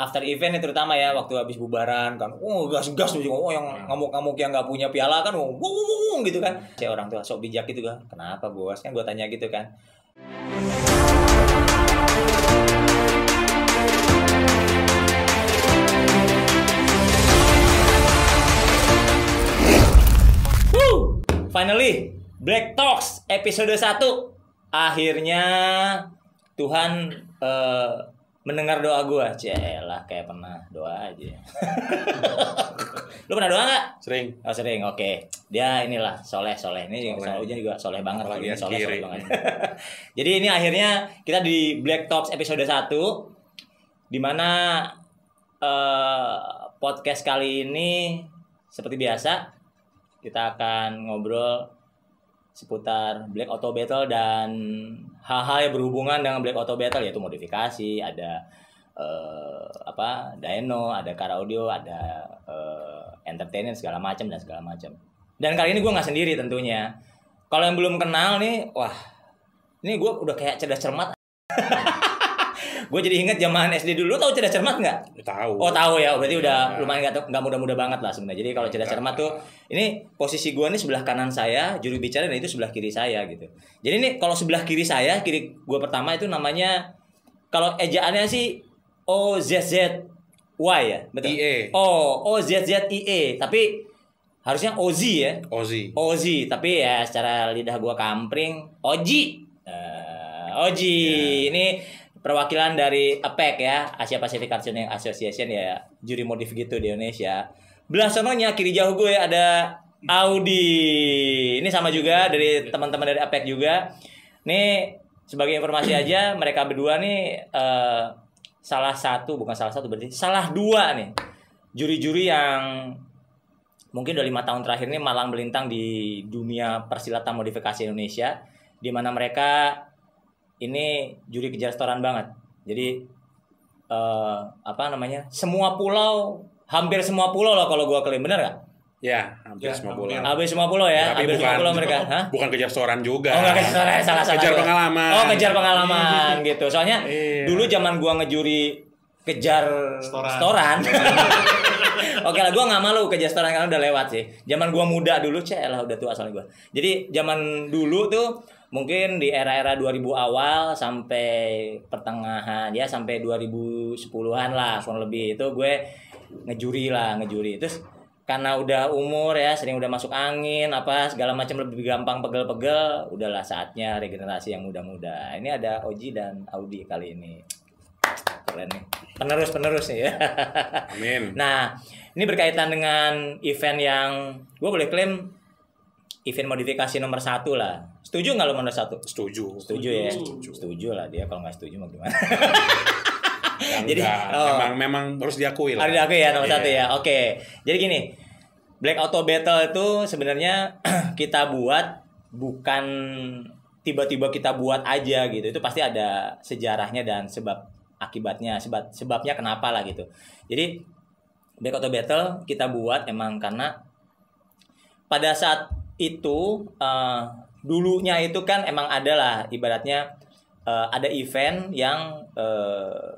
after event nih terutama ya waktu habis bubaran kan. Oh gas gas tuh oh yang ngamuk-ngamuk yang nggak punya piala kan oh, wuh, wuh, gitu kan. Si orang tua sok bijak gitu kan. Kenapa bos? Kan gue tanya gitu kan. Woo! Finally, Black Talks episode 1. Akhirnya Tuhan eh, mendengar doa gua. Celah kayak pernah doa aja. Lu pernah doa nggak? Sering. Oh sering, oke. Dia inilah soleh soleh. Ini Soleh. soleh Ujan juga soleh banget. Apalagi Ini soleh, soleh banget. Jadi ini akhirnya kita di Black Talks episode 1 di mana eh podcast kali ini seperti biasa kita akan ngobrol seputar Black Auto Battle dan hal-hal yang berhubungan dengan Black Auto Battle yaitu modifikasi, ada eh, apa dyno, ada car audio, ada eh, entertainment segala macam dan segala macam. Dan kali ini gue nggak sendiri tentunya. Kalau yang belum kenal nih, wah ini gue udah kayak cerdas cermat. gue jadi inget zaman SD dulu, Lu tahu cerdas cermat nggak? Tahu. Oh tahu ya, berarti udah Iya. lumayan nggak nggak muda-muda banget lah sebenarnya. Jadi kalau cerdas cermat tuh, ini posisi gua nih sebelah kanan saya, juru bicara dan itu sebelah kiri saya gitu. Jadi ini kalau sebelah kiri saya, kiri gua pertama itu namanya kalau ejaannya sih O Z Z Y ya, betul. IE. Oh, O Z Z I E, tapi harusnya Ozi ya. Ozi. Ozi, tapi ya secara lidah gua kampring, Oji. Eh, Oji, Ya. ini perwakilan dari APEC ya, Asia Pacific Auctioning Association ya, juri modif gitu di Indonesia. Belah sononya kiri jauh gue ada Audi. Ini sama juga dari teman-teman dari APEC juga. Nih sebagai informasi aja, mereka berdua nih eh, salah satu bukan salah satu berarti salah dua nih juri-juri yang mungkin udah lima tahun terakhir ini malang melintang di dunia persilatan modifikasi Indonesia di mana mereka ini juri kejar setoran banget jadi eh, apa namanya semua pulau hampir semua pulau lah kalau gua klaim bener nggak Ya, hampir Ya, semua bola. hampir semua pulau ya Tapi hampir semua bukan pulau mereka Hah? bukan kejar setoran juga. Oh enggak kejar setoran salah salah Kejar pengalaman. Oh kejar pengalaman gitu soalnya Iya. dulu zaman gua ngejuri kejar Setoran. setoran. Oke lah, gua nggak malu kejar setoran karena udah lewat sih. Zaman gua muda dulu, cek lah udah tua soalnya gua. Jadi zaman dulu tuh mungkin di era-era 2000 awal sampai pertengahan ya sampai 2010-an lah kurang lebih itu gue ngejuri lah ngejuri. Terus karena udah umur ya sering udah masuk angin apa segala macam lebih gampang pegel-pegel udahlah saatnya regenerasi yang muda-muda. Ini ada Oji dan Audi kali ini. Keren nih. Penerus penerus nih ya. Amin. Nah, ini berkaitan dengan event yang gue boleh klaim event modifikasi nomor satu lah. Setuju nggak lo nomor satu? Setuju. Setuju ya. Setuju. Setuju lah dia kalau nggak setuju mau gimana? Ya, Jadi, oh. memang memang harus diakui lah. Ada aku ya nomor Iya. satu ya. Oke. Jadi gini, Black Auto Battle itu sebenarnya kita buat bukan tiba-tiba kita buat aja gitu. Itu pasti ada sejarahnya dan sebab akibatnya, sebab sebabnya kenapa lah gitu. Jadi Black Auto Battle kita buat emang karena pada saat itu eh, dulunya itu kan emang ada lah ibaratnya eh, ada event yang eh,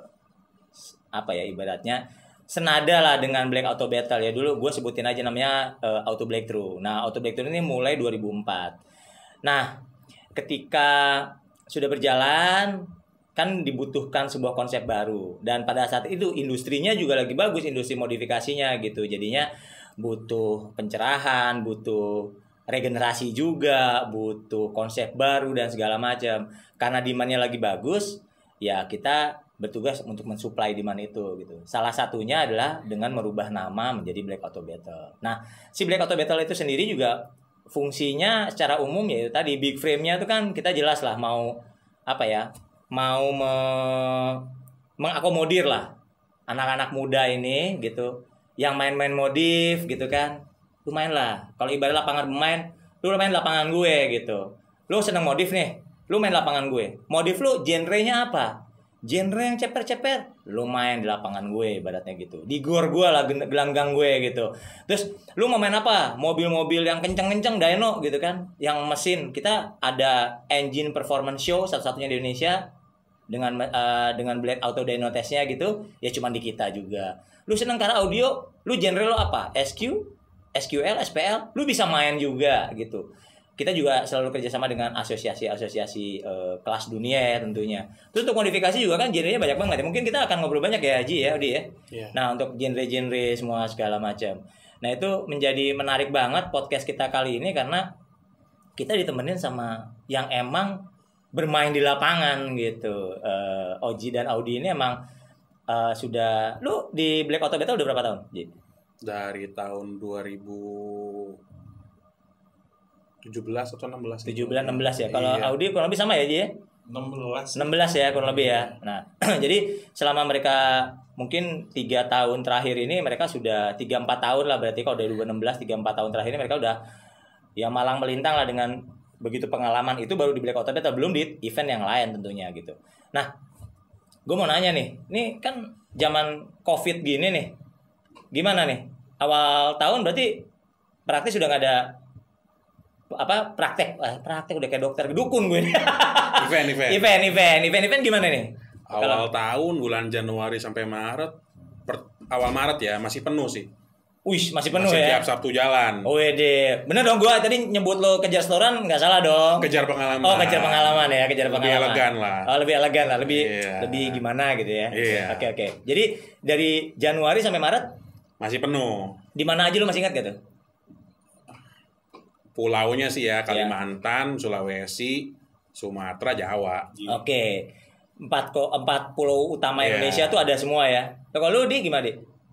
apa ya ibaratnya senada lah dengan Black Auto Battle ya dulu gue sebutin aja namanya eh, Auto Breakthrough. Nah Auto Breakthrough ini mulai 2004. Nah ketika sudah berjalan kan dibutuhkan sebuah konsep baru dan pada saat itu industrinya juga lagi bagus industri modifikasinya gitu jadinya butuh pencerahan butuh regenerasi juga butuh konsep baru dan segala macam. Karena demandnya lagi bagus ya kita bertugas untuk mensuplai demand itu gitu. Salah satunya adalah dengan merubah nama menjadi Black Auto Battle. Nah si Black Auto Battle itu sendiri juga fungsinya secara umum ya tadi big frame-nya itu kan kita jelas lah mau apa ya mau me- mengakomodir lah anak-anak muda ini gitu. Yang main-main modif gitu kan lumayan lah. Kalau ibarat lapangan pemain lu main lapangan gue gitu. Lu seneng modif nih lu main lapangan gue. Modif lu genrenya apa? Genre yang ceper-ceper lu main di lapangan gue ibaratnya gitu. Di gor gue lah gelanggang gue gitu. Terus lu mau main apa? Mobil-mobil yang kenceng-kenceng dyno gitu kan? Yang mesin. Kita ada engine performance show satu-satunya di Indonesia dengan eh, dengan Black Auto Dyno Testnya gitu. Ya cuman di kita juga. Lu seneng karena audio lu genre lo apa? SQ SQL SPL lu bisa main juga gitu kita juga selalu kerjasama dengan asosiasi-asosiasi eh, kelas dunia ya tentunya terus untuk modifikasi juga kan genrenya banyak banget ya mungkin kita akan ngobrol banyak ya Haji ya Odi ya Iya. Nah, untuk genre-genre semua segala macam. Nah, itu menjadi menarik banget podcast kita kali ini karena kita ditemenin sama yang emang bermain di lapangan gitu. Eh, Oji dan Audi ini emang eh, sudah lu di Black Auto Battle udah berapa tahun? Ji? Dari tahun 2017 atau 16? 17 16 ya. Kalau Iya. Audi kurang lebih sama ya, Ji ya? 16 16 ya kurang lebih ya. Nah, jadi selama mereka mungkin tiga tahun terakhir ini mereka sudah 3 4 tahun lah berarti kalau dari 2016 3 4 tahun terakhir ini mereka udah ya malang melintang lah dengan begitu pengalaman itu baru di Black Out Battle belum di event yang lain tentunya gitu. Nah, gue mau nanya nih, ini kan zaman Covid gini nih. Gimana nih? Awal tahun berarti praktis sudah nggak ada apa praktek Ah, praktek udah kayak dokter dukun gue Event, event. event event event event gimana nih Awal tahun bulan Januari sampai Maret, per- awal Maret ya masih penuh sih. Wih masih penuh masih ya tiap Sabtu jalan. oh wede bener dong gua tadi nyebut lo kejar setoran nggak salah dong Kejar pengalaman. oh kejar pengalaman ya kejar Lebih pengalaman elegan lah. oh lebih elegan lah lebih Iya. lebih gimana gitu ya Iya. oke oke jadi dari Januari sampai Maret Masih penuh. di mana aja lo masih ingat gak tuh Pulaunya sih Iya. ya Kalimantan, Sulawesi, Sumatera, Jawa. oke empat ko empat pulau utama Iya. Indonesia tuh ada semua ya kalau lu di gimana di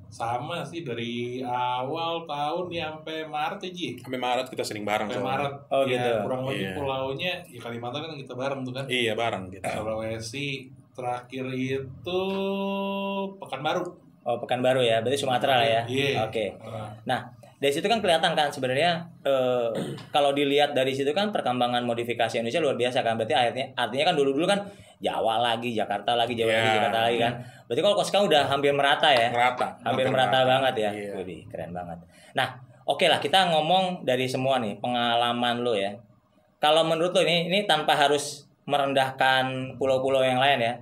sama sih dari awal tahun ya sampai Maret ya Ji Sampai Maret kita sering bareng sampai. Maret Oh, ya, gitu. kurang lebih Iya. pulaunya ya Kalimantan kan kita bareng tuh kan Iya bareng kita. Sulawesi terakhir itu Pekanbaru oh Pekanbaru ya berarti Sumatera lah ya Iya. oke Nah, Nah, dari situ kan kelihatan kan sebenarnya eh, kalau dilihat dari situ kan perkembangan modifikasi Indonesia luar biasa kan. Berarti artinya artinya kan dulu-dulu kan Jawa lagi, Jakarta lagi, Jawa lagi, Iya. Jakarta lagi kan. Berarti kalau sekarang udah hampir merata ya. Merata. Hampir Hampir merata banget ya. Iya. Widih, keren banget. Nah, oke lah kita ngomong dari semua nih pengalaman lo ya. Kalau menurut lo ini ini tanpa harus merendahkan pulau-pulau yang lain ya.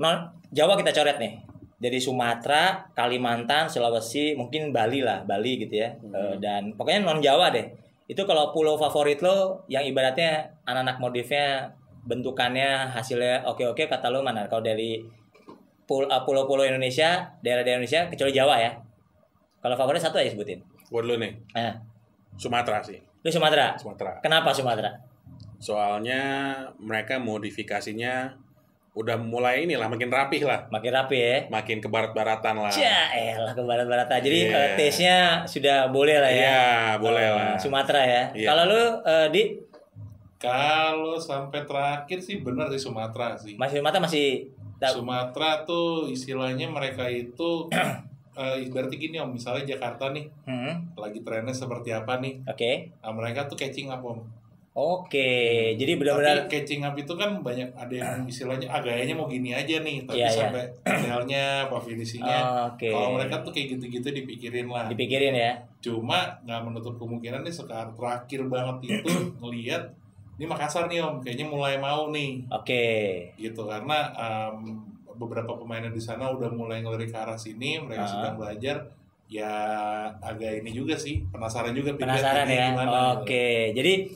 Non Jawa kita coret nih. Dari Sumatera, Kalimantan, Sulawesi, mungkin Bali lah, Bali gitu ya. Eh, dan pokoknya non Jawa deh. Itu kalau pulau favorit lo yang ibaratnya anak-anak modifnya bentukannya hasilnya oke-oke kata lo mana? Kalau dari eh, pulau-pulau Indonesia, daerah-daerah Indonesia kecuali Jawa ya. Kalau favorit satu aja sebutin. Gua dulu nih. Nah, Sumatera sih. lu Sumatera. Sumatera. Kenapa Sumatera? Soalnya mereka modifikasinya udah mulai inilah makin rapih lah. Makin rapi ya. Makin ke barat-baratan lah. Cia, elah ke barat-barat aja. Jadi Iya. eh, taste-nya sudah boleh lah ya. Iya, boleh Eh, lah. Sumatera ya. Iya. Kalau lu eh, di kalau sampai terakhir sih benar di Sumatera sih masih Sumatera masih Sumatera tuh istilahnya mereka itu eh, berarti gini om misalnya Jakarta nih Hmm, lagi trennya seperti apa nih Oke. nah, mereka tuh catching up om Oke. Jadi benar-benar Tapi catching up itu kan banyak ada yang istilahnya ah gayanya mau gini aja nih tapi Iya, iya. sampai modelnya apa finishingnya Oh, Oke. kalau mereka tuh kayak gitu-gitu dipikirin lah dipikirin ya. cuma nggak menutup kemungkinan nih sekarang terakhir banget itu ngelihat ini Makassar nih om kayaknya mulai mau nih Oke. gitu karena em, beberapa pemain di sana udah mulai ngelirik ke arah sini mereka sedang belajar ya agak ini juga sih penasaran juga Penasaran ya. gimana. Oke. Jadi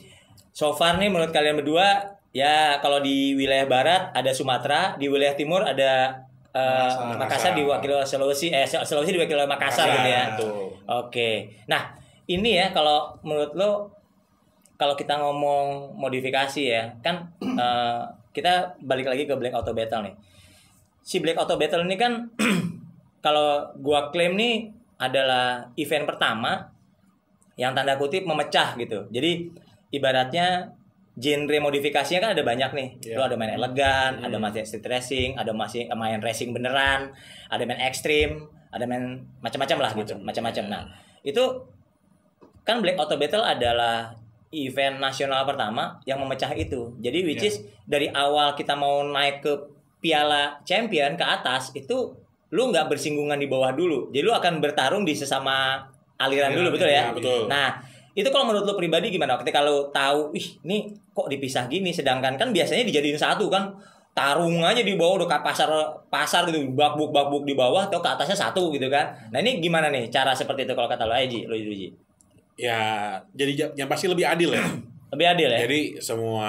so far nih menurut kalian berdua ya kalau di wilayah barat ada Sumatera, di wilayah timur ada eh, Makassar. Makassar diwakili oleh Sulawesi eh Sulawesi diwakili oleh Makassar gitu ya. Tuh. Oke. Nah, ini ya kalau menurut lo kalau kita ngomong modifikasi ya, kan eh, kita balik lagi ke Black Auto Battle nih. Si Black Auto Battle ini kan kalau gua klaim nih adalah event pertama yang tanda kutip memecah gitu. Jadi ibaratnya genre modifikasinya kan ada banyak nih. Iya. Lo ada main elegan, Hmm. ada masih street racing, ada masih main racing beneran, ada main ekstrim, ada main macam-macam lah gitu, macam-macam. Nah, itu kan Black Auto Battle adalah event nasional pertama yang memecah itu. Jadi which Iya. is dari awal kita mau naik ke Piala Champion ke atas itu lu nggak bersinggungan di bawah dulu. Jadi lu akan bertarung di sesama aliran Aliran, dulu betul ya? iya, betul. Nah, itu kalau menurut lu pribadi gimana? Ketika lu tahu, ih, ini kok dipisah gini? Sedangkan kan biasanya dijadiin satu kan. tarung aja di bawah udah kayak pasar pasar gitu. Bakbuk bakbuk di bawah atau ke atasnya satu gitu kan. Nah ini gimana nih cara seperti itu kalau kata lo Aji lo Ji Ya, jadi ja- yang pasti lebih adil ya. lebih adil ya? Jadi semua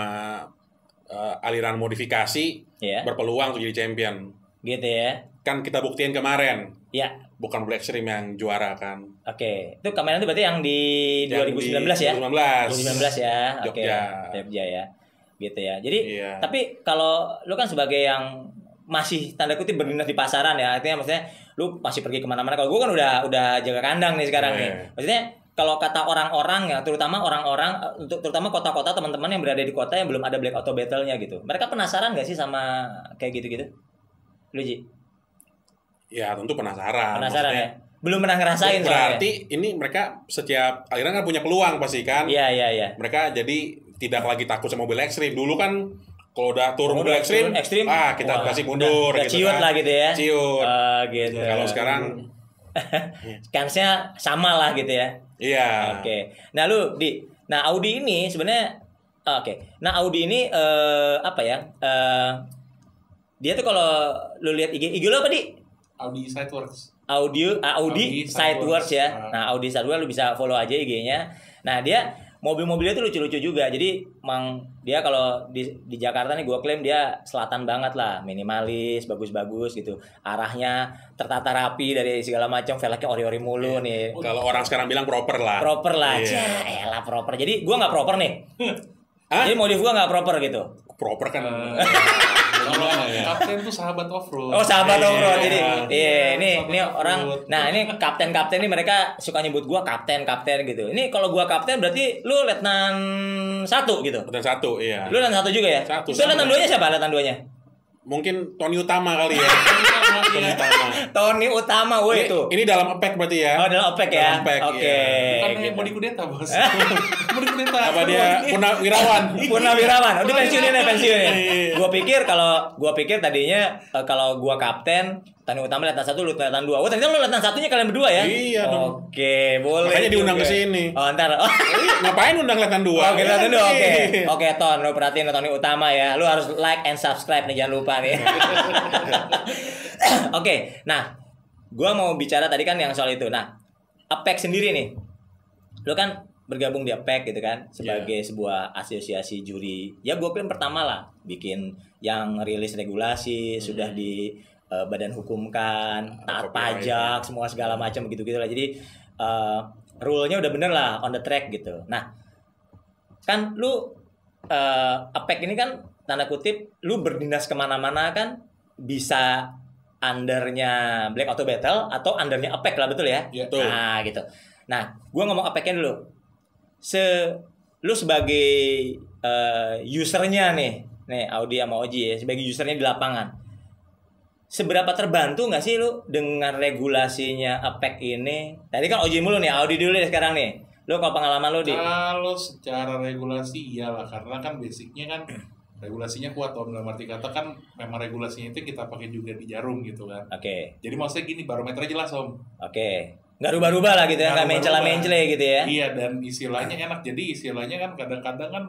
eh, aliran modifikasi ya berpeluang untuk jadi champion. gitu ya? Kan kita buktiin kemarin, ya bukan Black Extreme yang juara kan. oke itu kemarin itu berarti yang di Yang 2019 di ya 2019. 2019 ya oke Jogja. Jogja ya gitu ya jadi Iya. Tapi kalau lu kan sebagai yang masih tanda kutip berdinas di pasaran ya, artinya maksudnya lu masih pergi ke mana-mana. Kalau gue kan udah udah jaga kandang nih sekarang nih. Iya. Maksudnya kalau kata orang-orang ya, terutama orang-orang, untuk terutama kota-kota teman-teman yang berada di kota yang belum ada Black Auto Battle-nya gitu. Mereka penasaran gak sih sama kayak gitu-gitu? Lu Ji? Ya, tentu penasaran. Penasaran Maksudnya, ya? Belum pernah ngerasain soalnya. Berarti ini mereka setiap aliran kan punya peluang pasti kan. Iya, iya, iya. Mereka jadi tidak lagi takut sama mobil ekstrim. Dulu kan kalau udah turun Oh, mobil ekstrim, ekstrim, ah kita wah, kasih mundur udah gitu ciut kan. lah gitu ya. Ciut. Oh, gitu. Kalau sekarang Kansnya sama lah gitu ya. iya. Oke. Nah, lu di Nah, Audi ini sebenarnya ah, oke. Nah, Audi ini eh apa ya? Eh dia tuh kalau lu lihat IG IG lu apa, Di? Audi Sideworks. Audio ah, Audi, Audi Sideworks ya. Ah. Nah, Audi Sideworks lu bisa follow aja IG-nya. Nah, dia mobil-mobilnya tuh lucu-lucu juga. Jadi, mang dia kalau di di Jakarta nih gua klaim dia selatan banget lah, minimalis, bagus-bagus gitu. Arahnya tertata rapi dari segala macam, velgnya ori-ori mulu nih. Kalau orang sekarang bilang proper lah. proper lah Iya. aja elah proper jadi gua nggak proper nih Hah? jadi modif gua nggak proper gitu Proper kan. Eh, Kalau kapten tuh sahabat off-road. oh sahabat Iya, off-road. Jadi iya. iya ini ini orang nah ini kapten kapten ini mereka suka nyebut gua kapten kapten gitu. Ini kalau gua kapten berarti lu letnan satu gitu? Dan satu, iya. lu letnan satu juga ya? Satu, itu letnan duanya siapa? Letnan duanya? Mungkin Tony Utama kali ya. Tony Iya. Utama. Tony Utama woi Ini, itu ini dalam APEC berarti ya. oh dalam opek ya OPEC, oke iya. Bukan gitu. yang mau dikudeta, Bos. mau dikudeta. Apa dia Purnawirawan? Purnawirawan, udah pensiunin ya pensiunin. Iya. Gua pikir kalau gua pikir tadinya eh, kalau gua kapten, Tani Utama letnan satu, lu letnan dua. Oh ternyata lu letnan satunya kalian berdua ya? Iya dong. Oke, boleh. Makanya diundang ke sini. Oh ntar. Oh, Ngapain undang Letan dua? Oke, letnan dua. Oke, oke Ton, lu perhatiin Tony Utama ya. Lu harus like and subscribe nih, jangan lupa nih. Oke, nah, gua mau bicara tadi kan yang soal itu. Nah, APEC sendiri nih, lu kan bergabung di APEC gitu kan sebagai Iya. sebuah asosiasi juri. Ya gue klaim pertama lah bikin yang rilis regulasi sudah di eh, badan hukum kan, taat pajak, semua segala macam begitu-gitu lah. Jadi eh rule-nya udah bener lah on the track gitu. Nah, kan lu eh APEC ini kan tanda kutip lu berdinas ke mana-mana kan bisa undernya Black Auto Battle atau undernya APEC lah betul ya? Iya. Betul. Nah gitu. Nah, gua ngomong APEC-nya dulu. Se lu sebagai eh, usernya nih, nih Audi sama Oji ya, sebagai usernya di lapangan. Seberapa terbantu nggak sih lu dengan regulasinya APEC ini? Tadi kan Oji mulu nih, Audi dulu deh sekarang nih. Lu kalau pengalaman lu di Kalau secara regulasi iyalah karena kan basicnya kan regulasinya kuat om dalam arti kata kan memang regulasinya itu kita pakai juga di jarum gitu kan. Oke, Jadi maksudnya gini barometernya jelas om. oke. Nggak rubah-rubah lah gitu ya, nggak mencela-mencela gitu ya. Iya dan istilahnya enak. Jadi istilahnya kan kadang-kadang kan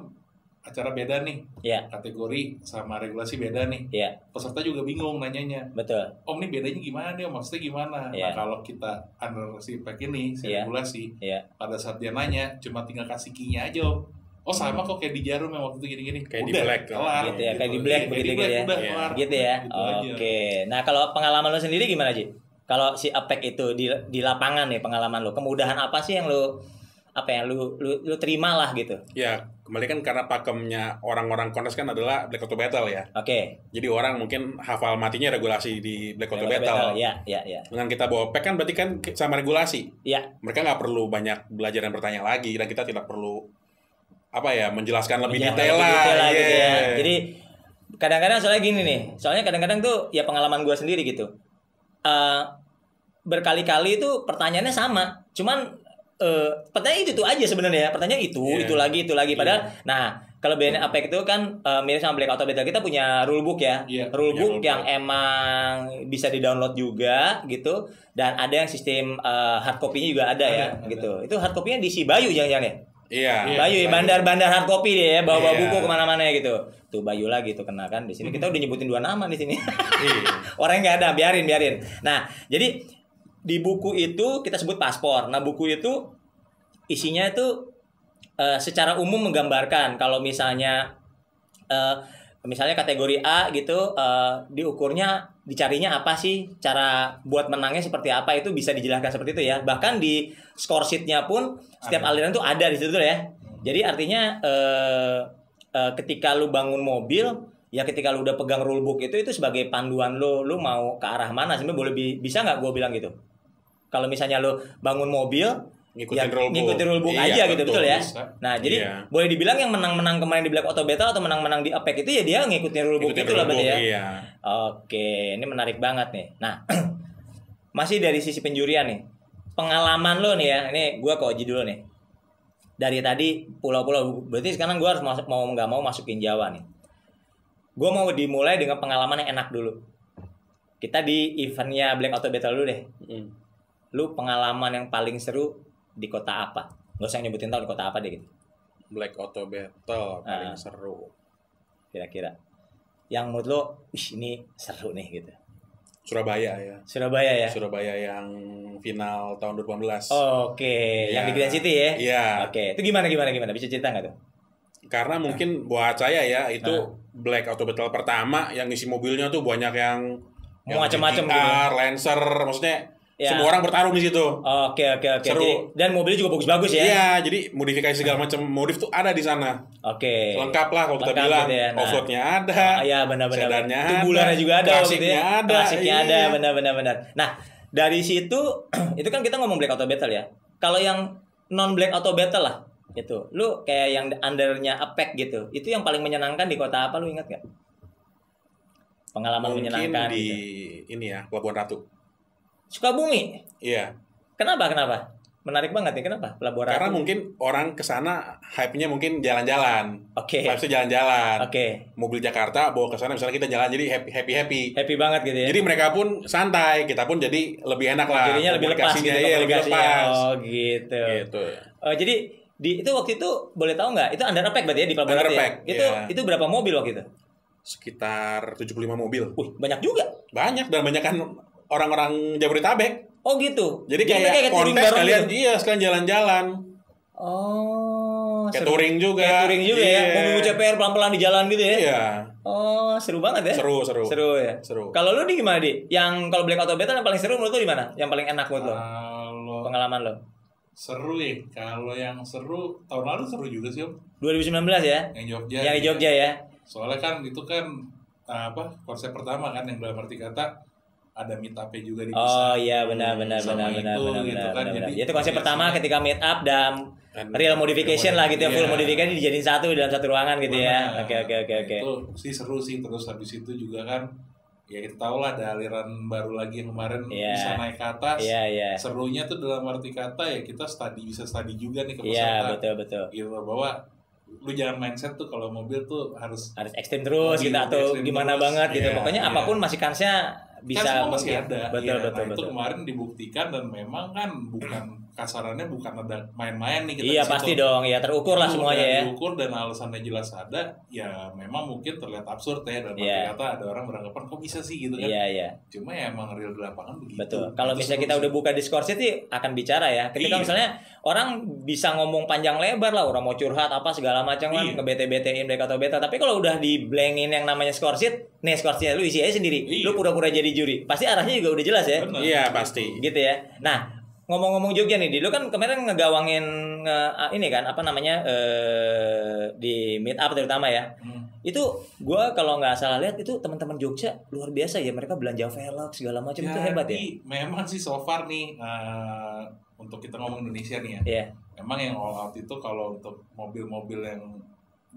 acara beda nih Iya, kategori sama regulasi beda nih. iya, Peserta juga bingung nanyanya. betul. Om ini bedanya gimana nih? Om? Maksudnya gimana? Iya. Nah kalau kita under si pack ini si Iya. regulasi Iya. pada saat dia nanya cuma tinggal kasih key-nya aja om. Oh sama kok kayak di jarum yang waktu itu gini-gini. Kayak di Udah, Black. kelar. Gitu ya, kayak di Black begitu di gitu Black, ya. Udah, Iya. kelar. Gitu ya. Gitu aja. Oke. Nah, kalau pengalaman lo sendiri gimana, Ji? Kalau si APEC itu di di lapangan nih pengalaman lo, kemudahan apa sih yang lo apa yang lu lu, lu terima lah gitu. Ya, kembali kan karena pakemnya orang-orang kontes kan adalah Black Auto Battle ya. Oke. Jadi orang mungkin hafal matinya regulasi di Black Auto Battle. Battle. Ya, ya, ya. Dengan kita bawa pack kan berarti kan sama regulasi. Ya, Mereka nggak perlu banyak belajar dan bertanya lagi dan kita tidak perlu apa ya menjelaskan lebih Menjelaskan detail lah. detail lah gitu ya. Iya. Jadi kadang-kadang soalnya gini nih, soalnya kadang-kadang tuh ya pengalaman gue sendiri gitu. Eh berkali-kali itu pertanyaannya sama, cuman eh pertanyaan itu tuh aja sebenarnya, pertanyaan itu, Iya. itu lagi, itu lagi. Padahal, nah kalau BNN APEC itu kan eh, mirip sama Black Auto Battle kita punya rulebook ya, Iya, rulebook punya yang emang bisa di-download juga gitu, dan ada yang sistem eh, hard copy-nya juga ada, ya, Ada, ada. gitu. Itu hard copy-nya di Sibayu jangan-jangan ya? Iya. Iya. Bayu ya bandar-bandar hard copy dia ya, bawa-bawa Iya. buku ke mana-mana gitu. Tuh Bayu lagi tuh kena kan di sini kita udah nyebutin dua nama di sini. Iya. Orangnya nggak ada, biarin biarin. Nah jadi di buku itu kita sebut paspor. Nah buku itu isinya itu eh, secara umum menggambarkan kalau misalnya eh, misalnya kategori A gitu eh, diukurnya dicarinya apa sih? Cara buat menangnya seperti apa? Itu bisa dijelaskan seperti itu ya. Bahkan di score sheetnya pun setiap Ada. aliran tuh ada di situ tuh ya. Jadi artinya eh, eh, ketika lu bangun mobil ya ketika lu udah pegang rulebook itu itu sebagai panduan lu lu mau ke arah mana? Sebenarnya boleh bi- bisa nggak gue bilang gitu? Kalau misalnya lu bangun mobil Ngikutin ya, rulebook. ngikutin rulebook Iya, aja gitu betul, ya bisa. nah jadi Iya. boleh dibilang yang menang-menang kemarin di Black Auto Battle atau menang-menang di APEC itu ya dia ngikutin rulebook Ngikutin itu lah berarti ya Iya. Oke, ini menarik banget nih. Nah, masih dari sisi penjurian nih. Pengalaman lo nih ya, ini gua ke Oji dulu nih. Dari tadi pulau-pulau, berarti sekarang gua harus masuk mau nggak mau masukin Jawa nih. Gua mau dimulai dengan pengalaman yang enak dulu. Kita di eventnya Black Auto Battle dulu deh. Mm. Lu pengalaman yang paling seru di kota apa? Gak usah nyebutin tahun di kota apa deh gitu, Black Auto Battle paling Ah. seru. kira-kira. Yang menurut lo, wih ini seru nih gitu. Surabaya ya. Surabaya ya. Surabaya yang final tahun 2018. Oke, yang di Iya. Grand City ya. Iya. Oke, itu gimana gimana gimana? Bisa cerita nggak tuh? Karena mungkin buat saya ya itu Ah. Black Auto Battle pertama yang isi mobilnya tuh banyak yang yang Macam-macam gitu. Lancer, maksudnya Ya. semua orang bertarung di situ. Oke oke oke. Seru. Jadi- Dan mobilnya juga bagus-bagus ya. Iya, jadi modifikasi segala macam modif tuh ada di sana. Oke. Lengkap lah kalau kita Lengkap bilang. gitu ya. Nah. Offroadnya ada. Ah, Iya benar-benar. sedannya ada, Tubularnya juga ada. klasiknya ya. ada, Klasiknya iya. ada. Benar-benar benar. Nah dari situ itu kan kita ngomong Black Auto Battle ya. Kalau yang non Black Auto Battle lah itu, lu kayak yang undernya APEC gitu. Itu yang paling menyenangkan di kota apa? Lu ingat gak? Pengalaman Mungkin menyenangkan. di Gitu. ini ya, Pelabuhan Ratu. Sukabumi. Iya. Kenapa? Kenapa? Menarik banget nih. Kenapa? Pelabuhan Karena Ratu? mungkin orang ke sana hype-nya mungkin jalan-jalan. Oke. Vibes-nya jalan-jalan. Oke. Mobil Jakarta bawa ke sana misalnya kita jalan jadi happy happy happy. Happy banget gitu ya. Jadi mereka pun santai, kita pun jadi lebih enak lah. Jadinya lebih lepas gitu iya, lebih lepas. Oh gitu. Gitu. Oh, jadi di itu waktu itu boleh tahu nggak? Itu under pack berarti ya di Pelabuhan Ratu ya? Itu iya. itu berapa mobil waktu itu? Sekitar 75 mobil. Wih, banyak juga. Banyak dan banyak kan orang-orang Jabodetabek. Oh gitu. Jadi kayak, touring kontes kalian gitu? iya sekalian jalan-jalan. Oh, Kayak seru. touring juga. Kayak touring juga ya. Iya. Mobil CPR pelan-pelan di jalan gitu ya. Iya. Oh, seru banget ya. Seru, seru. Seru ya. Seru. Kalau lu di gimana di? Yang kalau Black Auto Battle yang paling seru menurut lu di mana? Yang paling enak menurut lu? Kalau Pengalaman lu? seru ya, kalau yang seru tahun lalu seru juga sih om, 2019 ya? yang Jogja. yang di Jogja ya? Soalnya kan itu kan apa konsep pertama kan yang dalam arti kata ada meet up juga di Oh iya benar benar benar benar itu benar gitu benar kan, benar. jadi Itu konsep biasanya- pertama ketika meet up dan real modification lah gitu ya, full Iya. modifikasi dijadiin satu dalam satu ruangan gitu ya. Oke oke oke oke. Itu sih seru sih terus habis itu juga kan ya kita tahu lah ada aliran baru lagi yang kemarin Iya. bisa naik ke atas. Iya iya. Serunya tuh dalam arti kata ya kita study bisa study juga nih ke Iya peserta. betul betul. Gitu bahwa lu jangan mindset tuh kalau mobil tuh harus Harus ekstrim terus Mobil gitu atau gimana terus. banget gitu. Iya, Pokoknya iya. apa pun masih kansnya bisa kan semua masih ada. Betul betul nah, betul. Itu kemarin dibuktikan dan memang kan bukan kasarannya bukan ada main-main nih kita Iya pasti dong, ya terukur lah Itu semuanya ya. Diukur dan alasannya jelas ada, ya memang mungkin terlihat absurd ya arti Iya. kata ada orang beranggapan kok bisa sih gitu kan. Iya iya. Cuma ya emang real di lapangan begitu. Betul. Kalau Itu misalnya kita udah buka Discord sih akan bicara ya. Ketika Iya. misalnya orang bisa ngomong panjang lebar lah, orang mau curhat apa segala macam kan, Iya. nge BT-BTin mereka atau beta. Tapi kalau udah di blankin yang namanya score sheet, nih score sheet lu isi aja sendiri. Iya. Lu pura-pura jadi juri. Pasti arahnya juga udah jelas ya. Iya, pasti. Gitu ya. Nah, ngomong-ngomong Jogja nih, di lu kan ngegawangin nge- ini kan apa namanya eh di meet up terutama ya. Hmm. Itu gua kalau nggak salah lihat itu teman-teman Jogja luar biasa ya. Mereka belanja velg segala macam itu hebat ya. Memang sih so far nih eh, untuk kita ngomong Indonesia nih ya. Iya. Emang yang all out itu kalau untuk mobil-mobil yang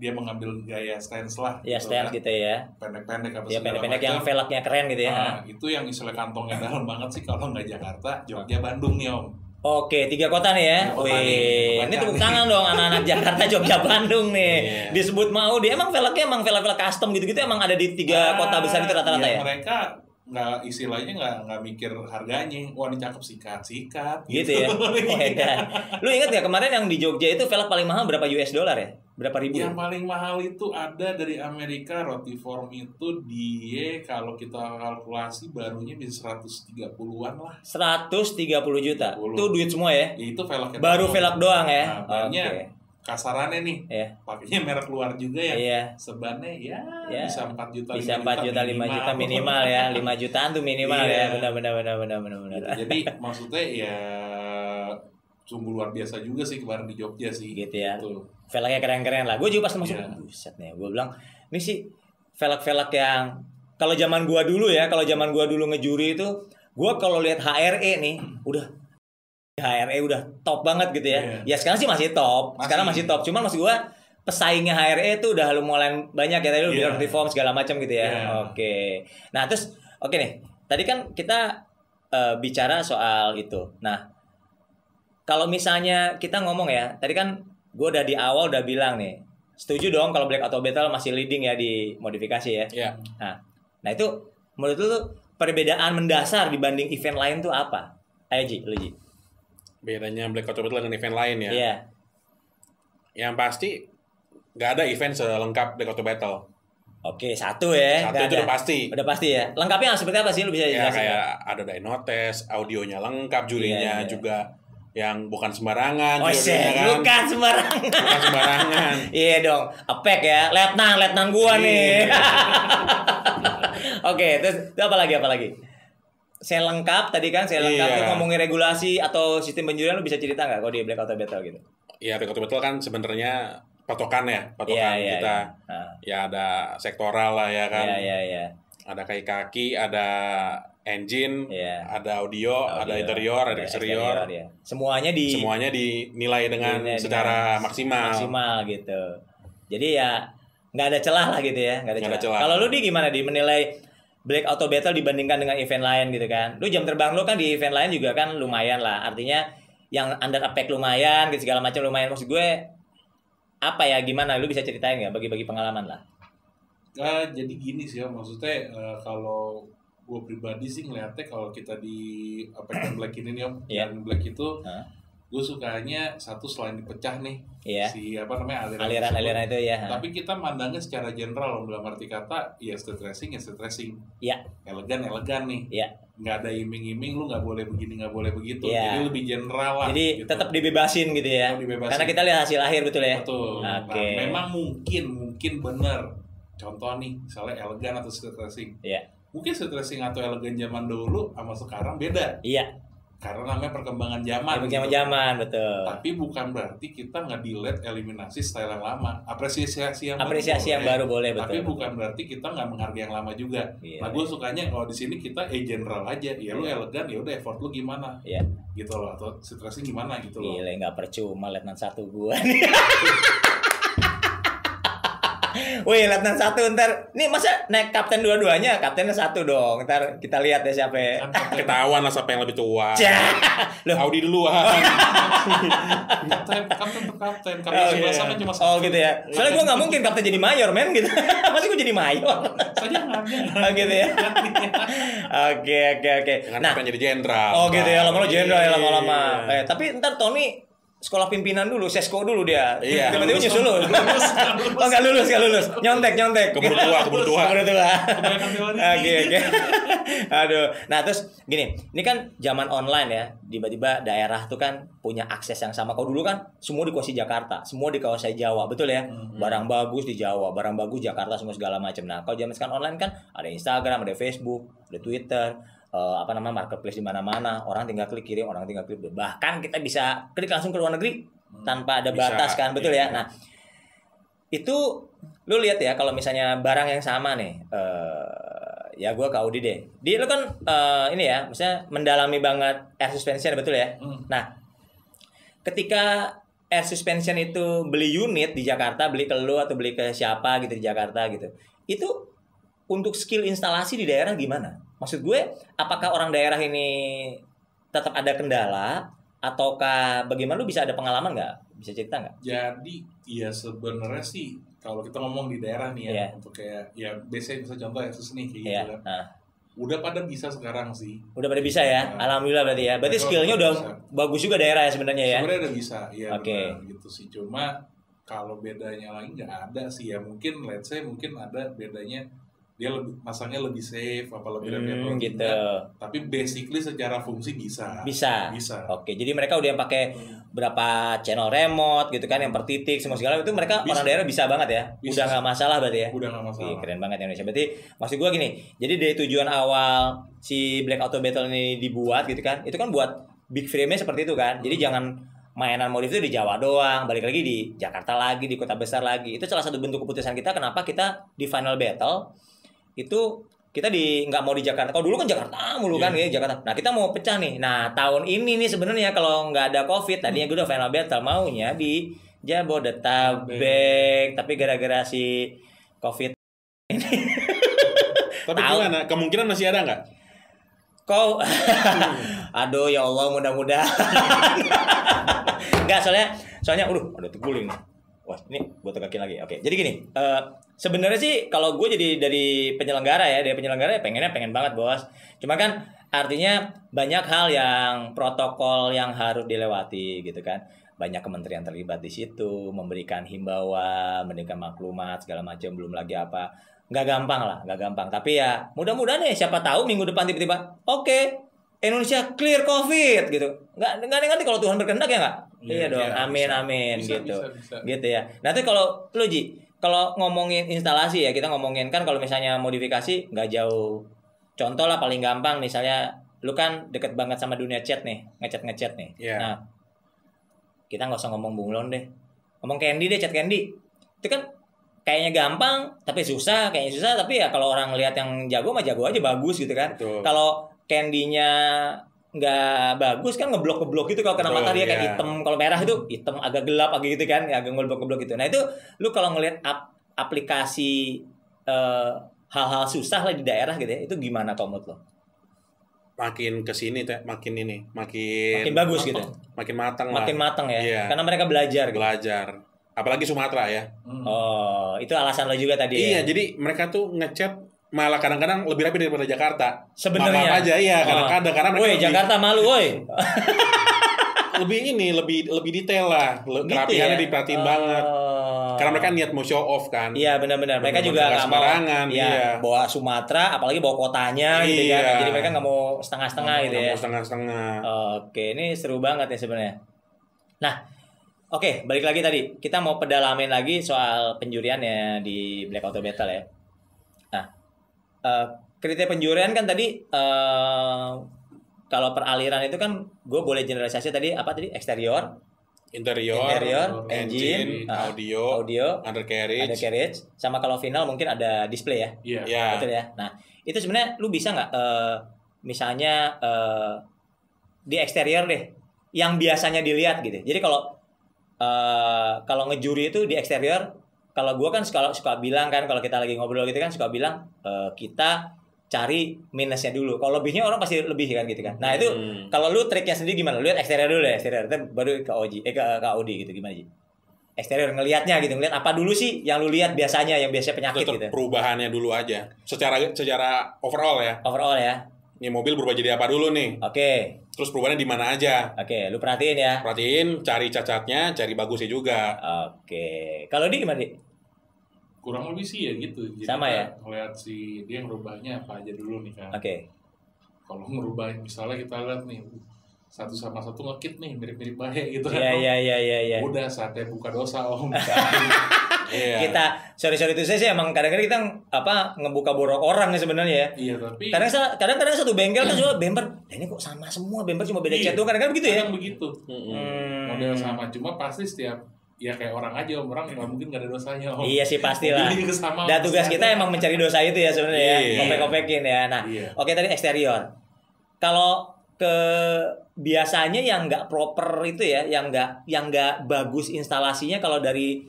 dia mengambil gaya stance lah. Ya gitu stand kan. gitu ya. Pendek-pendek apa Ya pendek-pendek yang velgnya keren gitu ya. Nah, itu yang istilah kantongnya dalam banget sih kalau nggak Jakarta, Jogja, Bandung nih om. Oke, tiga kota nih ya. Kota nih, Wih, kota ini nih. tepuk tangan dong anak-anak Jakarta, Jogja, Bandung nih. Iya. Disebut mau dia emang velgnya emang velg-velg custom gitu-gitu emang ada di tiga Ah, kota besar itu rata-rata ya. Mereka nggak istilahnya nggak nggak mikir harganya wah ini cakep sikat sikat Gitu ya. Oh, edan. Lu ingat gak kemarin yang di Jogja itu velg paling mahal berapa US dollar ya? Berapa ribu? yang paling mahal itu ada dari Amerika roti form itu dia kalau kita kalkulasi barunya bisa 130-an lah 130 juta. 30. Itu duit semua ya. Ya, itu velg Baru velg doang ya. Nah. Oke. Kasarannya nih Iya. pakainya merek luar juga ya Iya. sebannya ya, Ya. bisa 4 juta Bisa 5 4 juta 5 juta minimal ya. 5 jutaan tuh minimal Iya. ya. Benar benar benar benar benar benar. Gitu. jadi maksudnya ya sungguh luar biasa juga sih kemarin di Jogja sih Gitu ya. Tuh. velgnya keren-keren lah. Gue juga pas masuk, Iya. buset nih. Gue bilang, ini sih velg-velg yang kalau zaman gua dulu ya, kalau zaman gua dulu ngejuri itu, gua kalau lihat HRE nih, udah HRE udah top banget gitu ya. Iya. Ya sekarang sih masih top. Masih. Sekarang masih top. Cuman maksud gua pesaingnya HRE itu udah lumayan banyak ya tadi lu bilang reform segala macam gitu ya. Iya. Oke. Nah, terus oke nih. Tadi kan kita eh, bicara soal itu. Nah, kalau misalnya kita ngomong ya, tadi kan gue udah di awal udah bilang nih, setuju dong kalau Black Auto Battle masih leading ya di modifikasi ya. Ya, Nah itu menurut lu perbedaan mendasar dibanding event lain tuh apa? Ayo Ji, lu Ji. Bedanya Black Auto Battle dengan event lain ya. Iya. Yang pasti nggak ada event selengkap Black Auto Battle. Oke, satu ya. Satu itu ada. udah pasti. Udah pasti ya. Lengkapnya seperti apa sih lu bisa Ya jelasin? kayak ada dyno-test, audionya lengkap, Iya, jurinya iya. juga yang bukan sembarangan, Oh, jurinya kan. bukan sembarangan. Bukan sembarangan. Iya dong, apek ya, letnan, letnan gua nih. Iya. Oke, terus itu apa lagi, apa lagi? Saya lengkap tadi kan, saya lengkap Iya. tuh ngomongin regulasi atau sistem penjurian lu bisa cerita nggak kalau di Black Auto Battle gitu? Ya Black Auto Battle kan sebenarnya patokan ya, patokan Iya, iya, kita. iya. Nah, Ya ada sektoral lah ya kan. Iya, iya, iya. Ada kaki-kaki, ada engine, Iya. ada audio, ada Audio, interior, ada eksterior. ya. Semuanya di Semuanya dinilai dengan Dinilai secara dengan maksimal. maksimal gitu. Jadi ya nggak ada celah lah gitu ya, nggak ada Nggak ada celah. Kalau lu di gimana di menilai Black Auto Battle dibandingkan dengan event lain gitu kan? Lu jam terbang lu kan di event lain juga kan lumayan lah. Artinya yang under apex lumayan gitu segala macam lumayan maksud gue apa ya gimana lu bisa ceritain nggak bagi-bagi pengalaman lah Nah, jadi gini sih ya maksudnya eh, kalau gue pribadi sih ngeliatnya kalau kita di apa yang black ini nih om Iya. yang black itu Hah? Gue sukanya satu selain dipecah nih Iya. si apa namanya aliran tersebut. aliran-aliran itu ya tapi kita mandangnya secara general om dalam arti kata ya street racing ya street racing Iya. elegan elegan nih Iya. nggak ada iming-iming lu nggak boleh begini nggak boleh begitu Iya. jadi lebih general lah jadi gitu. tetap dibebasin gitu ya Tetap dibebasin. karena kita lihat hasil akhir betul ya Betul. Nah, Oke. memang mungkin mungkin benar. Contoh nih, misalnya elegan atau street racing. Iya. Mungkin street racing atau elegan zaman dulu sama sekarang beda. iya Karena namanya perkembangan zaman. gitu. zaman-zaman betul Tapi bukan berarti kita nggak delete eliminasi style yang lama. Apresiasi yang baru apresiasi yang boleh. baru boleh betul Tapi bukan berarti kita nggak menghargai yang lama juga. Iya, nah, gue sukanya kalau di sini kita eh general aja. Ya lu Iya. elegan, ya udah effort lu gimana? Iya. Gitu loh. Atau racing gimana gitu loh. Gila nggak percuma letnan satu gua Wih, letnan satu ntar. Nih masa naik kapten dua-duanya? Kaptennya satu dong. Ntar kita lihat ya siapa. ya. Kan kapten, Ketahuan lah siapa yang lebih tua. Cah. Loh. Audi duluan. kapten, kapten per kapten. Kapten Oh, sebelah iya. sama cuma Oh gitu ya. Soalnya gua nggak mungkin kapten jadi mayor, men gitu. Pasti gua jadi mayor. Ngambil. Oh gitu ya. Oke, oke, oke. Nah, yang jadi jenderal. Oh gitu ya, lama-lama jenderal ya lama-lama. Iya. Eh, tapi ntar Tony sekolah pimpinan dulu, sesko dulu dia. Iya. Tiba-tiba nyusul lu. Lulus, nggak lulus. Oh nggak lulus, nggak lulus. Nyontek, nyontek. Keburu tua, keburu tua. Keburu tua. Oke, oke. Aduh. Nah, terus gini, ini kan zaman online ya. Tiba-tiba daerah tuh kan punya akses yang sama. Kalau dulu kan semua dikuasai Jakarta, semua dikuasai Jawa, betul ya? Mhm. Barang bagus di Jawa, barang bagus Jakarta semua segala macam. Nah, kalau zaman sekarang online kan ada Instagram, ada Facebook, ada Twitter, eh, apa namanya marketplace di mana-mana. Orang tinggal klik kirim, orang tinggal klik. Bahkan kita bisa klik langsung ke luar negeri tanpa ada Bisa, batas kan, betul ya? iya. Nah, itu lu lihat ya kalau misalnya barang yang sama nih eh ya gua ke Audi deh. Dia lu kan eh, ini ya, misalnya mendalami banget air suspension betul ya? Hmm. Nah, ketika air suspension itu beli unit di Jakarta, beli ke lu atau beli ke siapa gitu di Jakarta gitu. Itu untuk skill instalasi di daerah gimana? Maksud gue, apakah orang daerah ini tetap ada kendala ataukah bagaimana lu bisa ada pengalaman nggak? Bisa cerita nggak? Jadi ya sebenarnya sih kalau kita ngomong di daerah nih ya Iya. untuk kayak ya biasanya bisa contoh ya nih kayak Iya. gitu kan. Nah, Udah pada bisa sekarang sih. Udah pada bisa ya. Nah. Alhamdulillah berarti ya. Berarti skillnya udah bisa. bagus juga daerah ya sebenarnya ya. Sebenarnya udah bisa, iya Oke. benar gitu sih. Cuma kalau bedanya lagi nggak ada sih ya. Mungkin let's say mungkin ada bedanya dia lebih masangnya lebih safe apa lebih Hmm, lebih gitu. Tapi basically secara fungsi bisa. Bisa. Bisa. Oke, jadi mereka udah yang pakai berapa channel remote gitu kan yang per titik semua segala itu mereka Bisa. orang daerah bisa banget ya. Bisa. Udah nggak masalah berarti ya. Udah nggak masalah. Iya, keren banget Indonesia. Berarti maksud gua gini, jadi dari tujuan awal si Black Auto Battle ini dibuat gitu kan, itu kan buat big frame-nya seperti itu kan. Jadi jangan mainan modif itu di Jawa doang, balik lagi di Jakarta lagi, di kota besar lagi. Itu salah satu bentuk keputusan kita kenapa kita di final battle itu kita di nggak mau di Jakarta. Kalau dulu kan Jakarta mulu kan ya Jakarta. Nah kita mau pecah nih. Nah tahun ini nih sebenarnya kalau nggak ada COVID tadinya gue udah final battle maunya di Jabodetabek. Tapi gara-gara si COVID Tapi Tahu. gimana? Kemungkinan masih ada nggak? kau aduh ya Allah mudah-mudahan nggak soalnya soalnya aduh ada terguling nih wah ini gue tegakin lagi oke jadi gini eh, sebenarnya sih kalau gue jadi dari penyelenggara ya dari penyelenggara ya pengennya pengen banget bos. Cuma kan artinya banyak hal yang protokol yang harus dilewati gitu kan. Banyak kementerian terlibat di situ memberikan himbauan memberikan maklumat segala macam belum lagi apa. Nggak gampang lah nggak gampang. Tapi ya mudah-mudahan ya siapa tahu minggu depan tiba-tiba oke Indonesia clear covid gitu. Nggak nggak nanti kalau Tuhan berkehendak ya nggak? Iya, iya dong iya, amin bisa. amin Bisa, gitu. bisa, bisa. gitu ya. Nanti kalau lu Ji kalau ngomongin instalasi ya kita ngomongin kan kalau misalnya modifikasi nggak jauh. Contoh lah paling gampang misalnya lu kan deket banget sama dunia chat nih ngechat ngechat nih. Iya. nah kita nggak usah ngomong bunglon deh. Ngomong candy deh chat candy. Itu kan kayaknya gampang tapi susah kayaknya susah. Tapi ya kalau orang lihat yang jago mah jago aja bagus gitu kan. Kalau candy-nya nggak bagus kan ngeblok ngeblok gitu kalau kena Betul, matahari ya kayak iya. hitam kalau merah itu hitam agak gelap agak gitu kan agak ngeblok ngeblok gitu nah itu lu kalau ngelihat ap- aplikasi eh, hal-hal susah lah di daerah gitu ya itu gimana menurut lo Makin ke sini teh, makin ini, makin makin bagus gitu makin matang lah. makin matang ya Iya. karena mereka belajar gitu belajar. Apalagi Sumatera ya. Hmm. oh itu alasan lo juga tadi Iya, ya jadi mereka tuh ngechat malah kadang-kadang lebih rapi daripada Jakarta. sebenarnya aja iya, Oh. kadang-kadang karena mereka woi lebih, Jakarta malu woi lebih ini, lebih lebih detail lah. Gitu Kerapihannya ya? diperhatiin Oh. banget. Karena mereka niat mau show off kan. Iya benar-benar. Mereka juga nggak mau ya, iya. bawa Sumatera, apalagi bawa kotanya gitu kan. Iya. Jadi mereka nggak mau setengah-setengah gitu ya. setengah-setengah. Oke, ini seru banget ya sebenarnya. Nah, oke, balik lagi tadi. Kita mau pedalamin lagi soal penjurian ya di Black Auto Battle ya. Eh, kriteria penjurian kan tadi eh, kalau peraliran itu kan gue boleh generalisasi tadi apa tadi eksterior, Interior, interior, engine, engine, ah, audio, audio, undercarriage. ada carriage, sama kalau final mungkin ada display ya. Iya. Ya, Betul ya. Nah, itu sebenarnya lu bisa nggak eh, misalnya eh, di eksterior deh yang biasanya dilihat gitu. Jadi kalau eh, kalau ngejuri itu di eksterior kalau gua kan suka suka bilang kan kalau kita lagi ngobrol gitu kan suka bilang eh, kita cari minusnya dulu. Kalau lebihnya orang pasti lebih kan gitu kan. Nah, itu Hmm. kalau lu triknya sendiri gimana? Lu lihat eksterior dulu ya, eksterior. Ntar baru ke Oji, eh ke, ke Audi gitu gimana sih? Eksterior ngelihatnya gitu, ngelihat apa dulu sih yang lu lihat biasanya yang biasanya penyakit Tetap gitu. perubahannya dulu aja. Secara secara overall ya. Overall ya. Nih mobil berubah jadi apa dulu nih? Oke. Terus perubahannya di mana aja? Oke, lu perhatiin ya. Perhatiin, cari cacatnya, cari bagusnya juga. Oke. Kalau di gimana, Di? kurang lebih sih ya gitu jadi Sama kita ya? ngeliat si dia ngerubahnya apa aja dulu nih kan Oke. kalau ngerubah misalnya kita lihat nih satu sama satu ngekit nih mirip-mirip bahaya gitu kan Iya, iya, iya, iya, iya. udah saatnya buka dosa om Iya. Kita sorry sorry itu saya sih emang kadang-kadang kita apa ngebuka borok orang ya sebenarnya ya. iya tapi Kadang kadang-kadang satu bengkel kan cuma bemper. "Lah, ini kok sama semua bemper cuma beda Iya. cat doang kadang-kadang begitu ya. kadang begitu. Hmm. model sama cuma pasti setiap ya kayak orang aja om orang nggak mungkin nggak ada dosanya om Iya sih pastilah. Juga sama, Dan tugas pasti kita ada. emang mencari dosa itu ya sebenarnya ya. Iya. Kopek-kopekin ya. Nah, Iya. oke tadi eksterior. Kalau ke biasanya yang nggak proper itu ya, yang nggak yang nggak bagus instalasinya kalau dari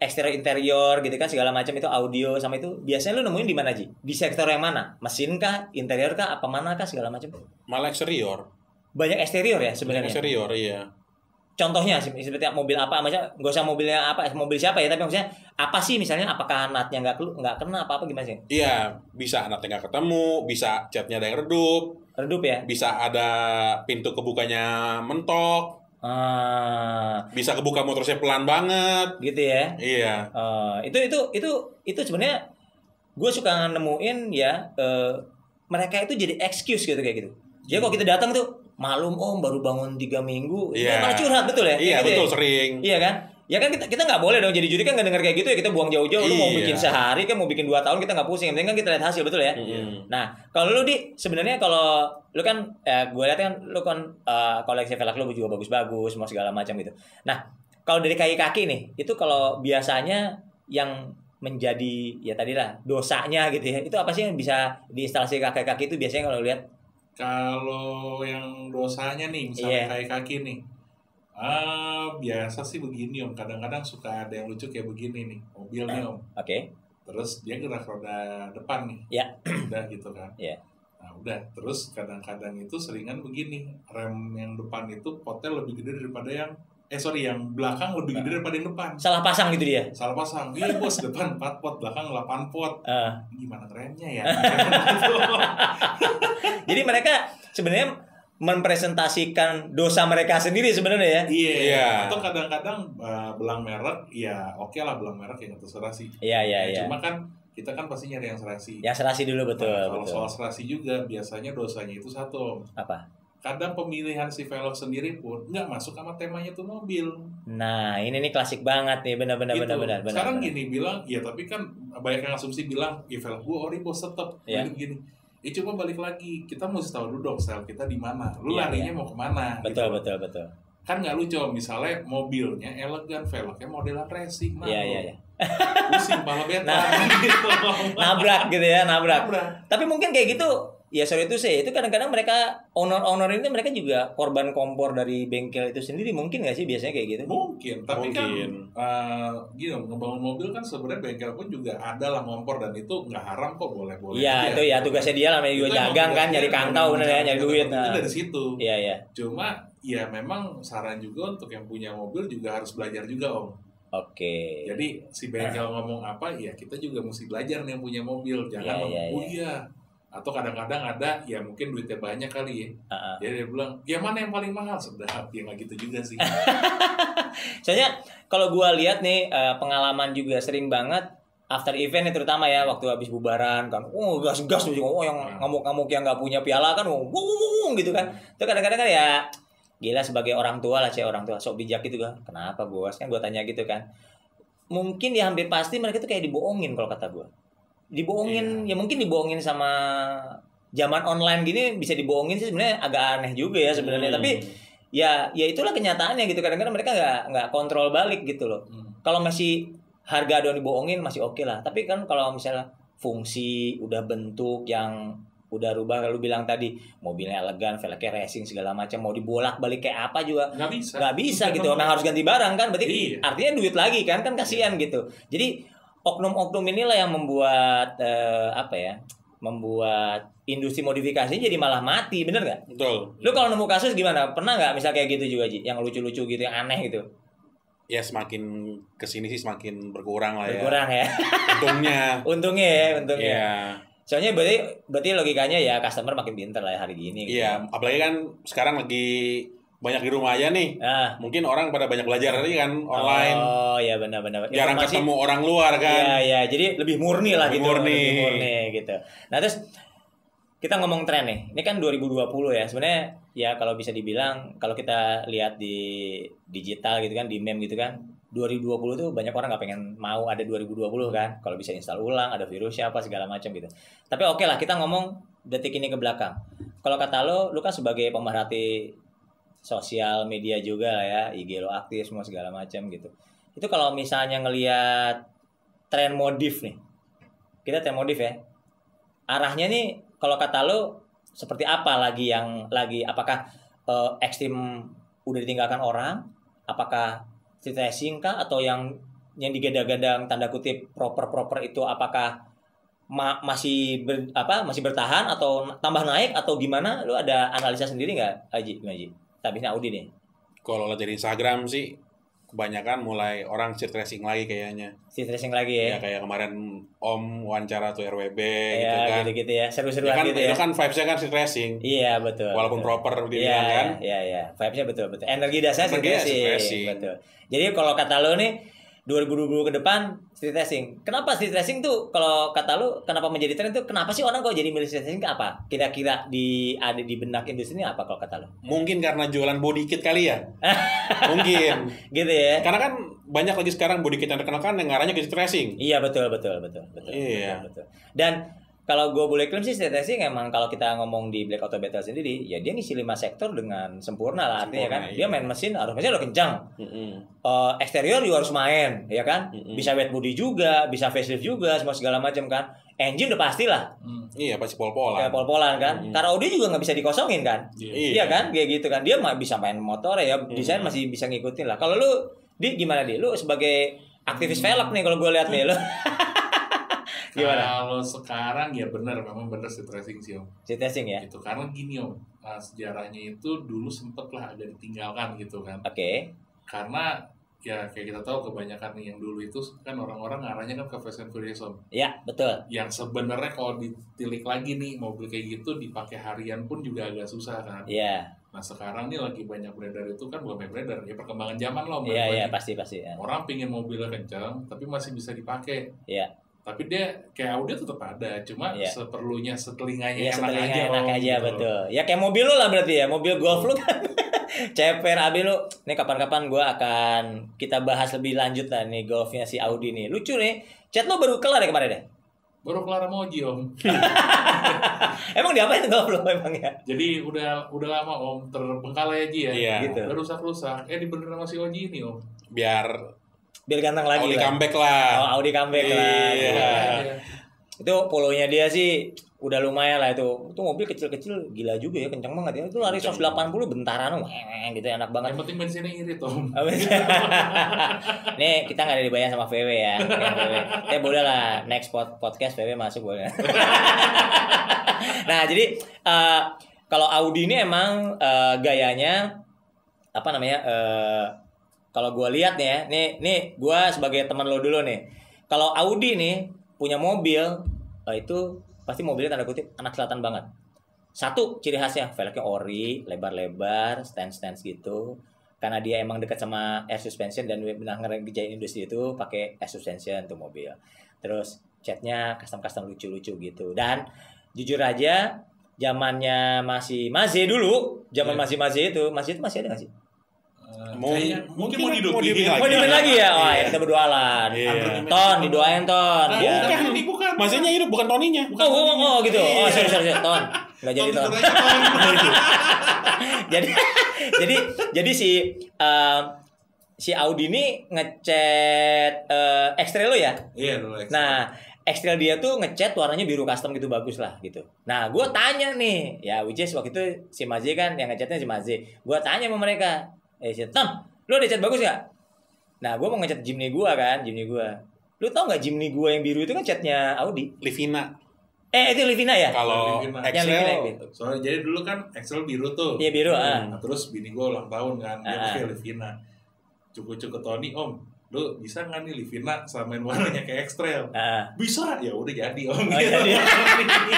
eksterior interior gitu kan segala macam itu audio sama itu biasanya lu nemuin di mana Ji? Di sektor yang mana? Mesin kah, interior kah, apa mana kah segala macam? Malah eksterior. Banyak eksterior ya Sebenarnya sebenarnya. eksterior, iya. Contohnya sih, seperti mobil apa maksudnya nggak usah mobilnya apa mobil siapa ya tapi maksudnya apa sih misalnya apakah natnya nggak kelu- nggak kena apa apa gimana sih? Iya, bisa anaknya nggak ketemu, bisa catnya ada yang redup, redup ya? Bisa ada pintu kebukanya mentok, ah. Bisa kebuka motornya pelan banget. gitu ya? Iya. Eh, itu itu itu itu sebenarnya gue suka nemuin ya eh, mereka itu jadi excuse gitu kayak gitu. Jadi kalau kita datang tuh malum om baru bangun tiga minggu Iya. malah curhat betul ya Iya, Kayak gitu betul ya? sering. Iya kan? Ya kan kita kita nggak boleh dong jadi juri kan nggak denger kayak gitu ya kita buang jauh-jauh lu mau Iya. bikin sehari kan mau bikin dua tahun kita nggak pusing yang penting kan kita lihat hasil betul ya. Mm-mm. Nah kalau lu di sebenarnya kalau lu kan ya gue lihat kan lu kan eh, koleksi velg lu juga bagus-bagus semua segala macam gitu. Nah kalau dari kaki-kaki nih itu kalau biasanya yang menjadi ya tadi lah dosanya gitu ya itu apa sih yang bisa diinstalasi kaki-kaki itu biasanya kalau lihat Kalau yang dosanya nih, misalnya kayak kaki nih, ah biasa sih begini om. Kadang-kadang suka ada yang lucu kayak begini nih, mobil nih om. oke Terus dia gerak roda depan nih, Ya. udah gitu kan. Iya. Nah udah, terus kadang-kadang itu seringan begini, rem yang depan itu potnya lebih gede daripada yang, eh sorry yang belakang lebih gede daripada yang depan. salah pasang gitu dia. Salah pasang, iya bos depan 4 pot, belakang 8 pot. Eh, Gimana kerennya ya? Jadi mereka sebenarnya mempresentasikan dosa mereka sendiri sebenarnya ya. Iya. Iya. Atau kadang-kadang uh, belang merek, ya oke lah belang merek yang terserah sih. Iya iya Ya, iya. Cuma kan kita kan pasti nyari yang serasi. Yang serasi dulu betul Nah, kalau betul. soal serasi juga biasanya dosanya itu satu. Apa? Kadang pemilihan si velg sendiri pun nggak masuk sama temanya tuh mobil. Nah, ini nih klasik banget nih benar benar Gitu. benar benar benar. Sekarang benar. gini bilang, ya tapi kan banyak yang asumsi bilang, ya velg gua ori bos tetep. Iya. Gini, gini. Ya coba balik lagi, kita mesti tahu dulu dong style kita di mana. Lu Iya, larinya mau ke mana? Betul gitu. betul betul. Kan nggak lucu, misalnya mobilnya elegan, velgnya modelan racing. Iya iya iya. Pusing pala beta. Nah. gitu. Nabrak gitu ya, nabrak. Nabrak. Tapi mungkin kayak gitu ya sorry itu sih itu kadang-kadang mereka owner-owner ini mereka juga korban kompor dari bengkel itu sendiri mungkin nggak sih biasanya kayak gitu Mungkin, tapi Mungkin. kan uh, gini ngebangun mobil kan sebenarnya bengkel pun juga ada lah ngompor dan itu nggak haram kok boleh boleh. iya itu ya tugasnya dia namanya juga dagang kan nyari kantau bener ya nyari duit Itu nah. dari situ. iya iya Cuma ya memang saran juga untuk yang punya mobil juga harus belajar juga om. oke Jadi si bengkel ngomong apa ya kita juga mesti belajar nih yang punya mobil. Jangan Iya, ngomong, iya, oh iya. Atau kadang-kadang ada ya mungkin duitnya banyak kali ya. Ah. Jadi dia bilang, ya mana yang paling mahal? Sedap, ya nggak gitu juga sih. Soalnya kalau gua lihat nih eh, pengalaman juga sering banget after event nih terutama ya waktu habis bubaran kan oh gas gas oh yang Hmm. ngamuk-ngamuk yang nggak punya piala kan oh, gitu kan itu kadang-kadang kan ya gila sebagai orang tua lah cewek orang tua sok bijak gitu kan kenapa bos kan gua tanya gitu kan mungkin ya hampir pasti mereka tuh kayak dibohongin kalau kata gua dibohongin. Ya mungkin dibohongin sama zaman online gini bisa dibohongin sih sebenarnya agak aneh juga ya sebenarnya. Hmm. tapi ya ya itulah kenyataannya gitu. Kadang-kadang mereka nggak nggak kontrol balik gitu loh. Hmm. kalau masih harga doang dibohongin masih oke lah. Tapi kan kalau misalnya fungsi udah bentuk yang udah rubah lu bilang tadi mobilnya elegan velgnya racing segala macam mau dibolak balik kayak apa juga Nggak bisa. nggak bisa gitu. Memang harus ganti barang kan berarti Iya. artinya duit lagi kan kan kasihan gitu. Jadi oknum-oknum inilah yang membuat eh, apa ya membuat industri modifikasi jadi malah mati bener nggak Betul. lu kalau nemu kasus gimana pernah nggak misal kayak gitu juga Ji yang lucu-lucu gitu yang aneh gitu Ya semakin ke sini sih semakin berkurang lah ya. berkurang ya Untungnya. untungnya ya untungnya Iya. soalnya berarti berarti logikanya ya customer makin pinter lah ya hari gini gitu. Iya, apalagi kan sekarang lagi banyak di rumah aja nih. ah Mungkin orang pada banyak belajar tadi kan online. oh ya benar-benar Jarang Informasi- ketemu orang luar kan. Iya, iya. Jadi lebih murni lah Lebih gitu. murni. Lebih murni gitu. Nah, terus kita ngomong tren nih. Ini kan 2020 ya. Sebenarnya ya kalau bisa dibilang kalau kita lihat di digital gitu kan, di meme gitu kan, 2020 tuh banyak orang nggak pengen mau ada 2020 kan. Kalau bisa install ulang, ada virusnya apa segala macam gitu. Tapi oke lah, kita ngomong detik ini ke belakang. Kalau kata lo, lu kan sebagai pemerhati sosial media juga lah ya, IG lo aktif semua segala macam gitu. Itu kalau misalnya ngelihat tren modif nih. Kita tren modif ya. Arahnya nih kalau kata lo seperti apa lagi yang lagi apakah eh, ekstrim udah ditinggalkan orang? Apakah street racing kah atau yang yang digadang-gadang tanda kutip proper-proper itu apakah ma- masih ber- apa masih bertahan atau tambah naik atau gimana? Lu ada analisa sendiri nggak? Gimana, Haji? Tapi Audi nih. Kalau lihat dari Instagram sih kebanyakan mulai orang street racing lagi kayaknya. Street racing lagi ya. Ya kayak kemarin Om wawancara tuh RWB gitu ya, kan. gitu-gitu ya. Ya Seru-seruan kan gitu itu ya. kan vibes-nya kan street racing. Iya, betul. Walaupun betul. proper Iya, dibilang kan. iya, iya. Vibes-nya betul, betul. Energi dasarnya racing. street racing. Betul. Jadi kalau kata lo nih 2020 ke depan street racing. Kenapa street racing tuh kalau kata lu kenapa menjadi tren itu kenapa sih orang kok jadi milih street racing ke apa? Kira-kira di ada di benak industri ini apa kalau kata lu? Mungkin karena jualan body kit kali ya. Mungkin. Gitu ya. Karena kan banyak lagi sekarang body kit yang terkenal kan yang ngarahnya ke street racing. Iya betul betul betul betul. Iya. Betul, betul. Dan kalau gue boleh klaim sih racing emang kalau kita ngomong di Black Auto Battle sendiri ya dia ngisi lima sektor dengan sempurna lah artinya Sempurna, kan iya. dia main mesin harus mesin udah kencang Mm-mm. Eh, eksterior juga harus main ya kan Mm-mm. bisa wet body juga bisa facelift juga semua segala macam kan engine udah pasti lah Hmm. Iya pasti pol-polan. kayak pol-polan kan Mm-mm. karena Audi juga nggak bisa dikosongin kan Iya. iya kan kayak gitu kan dia mah bisa main motor ya desain masih bisa ngikutin lah kalau lu di gimana di lu sebagai aktivis velg nih kalau gue lihat nih lu gimana Kalau sekarang ya benar, memang benar street racing sih om. street racing ya Gitu. Karena gini om, nah, sejarahnya itu dulu sempet lah agak ditinggalkan gitu kan. oke Karena ya kayak kita tahu kebanyakan nih yang dulu itu kan orang-orang ngarahnya kan ke Fast and Furious om. ya betul Yang sebenarnya kalau ditilik lagi nih mobil kayak gitu dipakai harian pun juga agak susah kan. iya Nah sekarang nih lagi banyak beredar itu kan bukan beredar ya perkembangan zaman loh. iya iya pasti pasti ya. Orang pingin mobilnya kencang tapi masih bisa dipakai. Iya. Tapi dia kayak Audi tetap ada, cuma Iya. seperlunya setelinganya Iya enak setelahnya aja. enak Om, aja gitu. betul. Ya kayak mobil lu lah berarti ya, mobil golf lu kan. Ceper abi lu. Nih kapan-kapan gua akan kita bahas lebih lanjut lah nih golfnya si Audi nih. Lucu nih. Chat lu baru kelar ya kemarin deh. Baru kelar moji om. Emang diapain golf lu emang ya? Jadi udah udah lama om terbengkalai aja ya. Iya. Gitu. Udah rusak-rusak. Eh dibenerin sama si Oji ini om. Biar Biar ganteng lagi Audi lah. comeback lah. Oh, Audi comeback lah. Iya. Iya. Itu polonya dia sih udah lumayan lah itu. Itu mobil kecil-kecil gila juga ya, kencang banget ya. Itu lari 180 bentaran gitu enak banget. Yang penting bensinnya irit om. Abis. Nih kita nggak ada dibayar sama VW ya. Ya. Eh boleh lah next pod- podcast VW masuk boleh. nah jadi eh, kalau Audi ini emang eh, gayanya apa namanya? eh, kalau gue lihat nih ya, nih nih gue sebagai teman lo dulu nih. Kalau Audi nih punya mobil eh, itu pasti mobilnya tanda kutip anak selatan banget. Satu ciri khasnya velgnya ori, lebar-lebar, stand-stand gitu karena dia emang dekat sama air suspension dan benar ngerjain industri itu pakai air suspension untuk mobil. Terus catnya custom-custom lucu-lucu gitu. Dan jujur aja zamannya masih masih dulu, zaman Iya. masih itu, masih itu masih ada nggak sih? Eh, Mau- kayaknya mungkin mau mungkin dihidupin. mau dihidupin Mau Lagi. dimain lagi ya? Wah, Iya. ya kita berdoa lah. Iya. Ton, didoain ton. Nah, Biar- bukan, ini bukan. Masanya hidup bukan Toninya. Oh, oh, oh, gitu. Oh, sorry, sorry, sorry. Ton. Nggak jadi ton. jadi jadi jadi si eh, si Audi ini ngecat uh, X-Trail lo ya. Iya dulu. X. Nah, X-Trail dia tuh ngecat warnanya biru custom gitu bagus lah gitu. Nah, gue tanya nih, ya which is waktu itu si Mazi kan yang ngecatnya si Mazi. Gue tanya sama mereka, eh Tom, lu ada cat bagus gak? Nah, gue mau ngecat Jimny gue kan, Jimny gue. Lu tau gak Jimny gue yang biru itu kan catnya Audi? Livina. Eh, itu Livina ya? Kalau Livina. Yang Livina, Excel Livina. Soalnya jadi dulu kan Excel biru tuh. Iya biru, ah. Nah, terus bini gue ulang tahun kan, dia Ah. pakai Livina. Cukup-cukup Tony, om, lu bisa nggak nih Livina samain warnanya kayak X-Trail? Nah, Bisa, ya udah jadi om. Oh, jadi.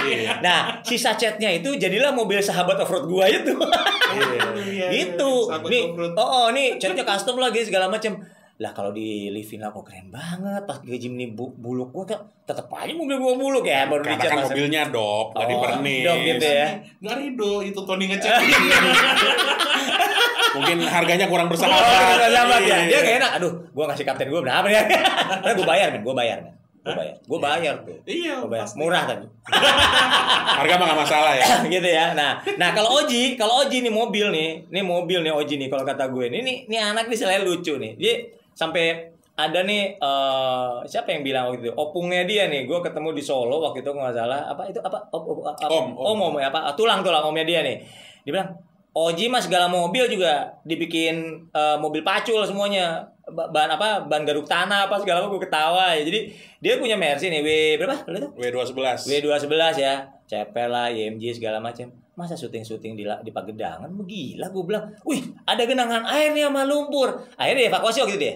Iya. nah, sisa catnya itu jadilah mobil sahabat offroad gua itu. Iya, gitu. sahabat Nih, oh, oh, nih catnya custom lagi segala macam. Lah kalau di Livina kok keren banget pas ke Jimny bu buluk gua kan tetep aja mobil gua buluk ya baru Karena dicat kan mobilnya dok, nggak Oh, dipernis. dok gitu ya. Nggak Rido, itu Tony ngecat. Mungkin harganya kurang Oh, bersahabat. udah sahabat ya. Iya. Dia gak enak. Aduh, gua ngasih kapten gua berapa ya? Karena gua bayar, men. Gua bayar, men. Gua bayar. Gua bayar tuh. Iya, Gua bayar. Murah tadi. Harga mah nggak masalah ya. gitu ya. Nah, nah kalau Oji, kalau Oji nih mobil nih, nih mobil nih Oji nih kalau kata gue nih, nih, nih anak nih selain lucu nih. Dia sampai ada nih eh siapa yang bilang waktu itu opungnya dia nih gue ketemu di Solo waktu itu nggak salah apa itu apa op, op, apa? Om, om. om om ya apa tulang tulang omnya dia nih dia bilang Oji mas segala mobil juga dibikin eh, mobil pacul semuanya. Ba- bahan apa bahan garuk tanah apa segala apa gue ketawa. Ya jadi dia punya Mercy nih W berapa? Lu tuh? W211. W211 ya, CP lah, IMG segala macam. masa syuting-syuting di, la- di Pagedangan? Gila gue bilang wih ada genangan air nih sama lumpur. Akhirnya dievakuasi waktu itu dia?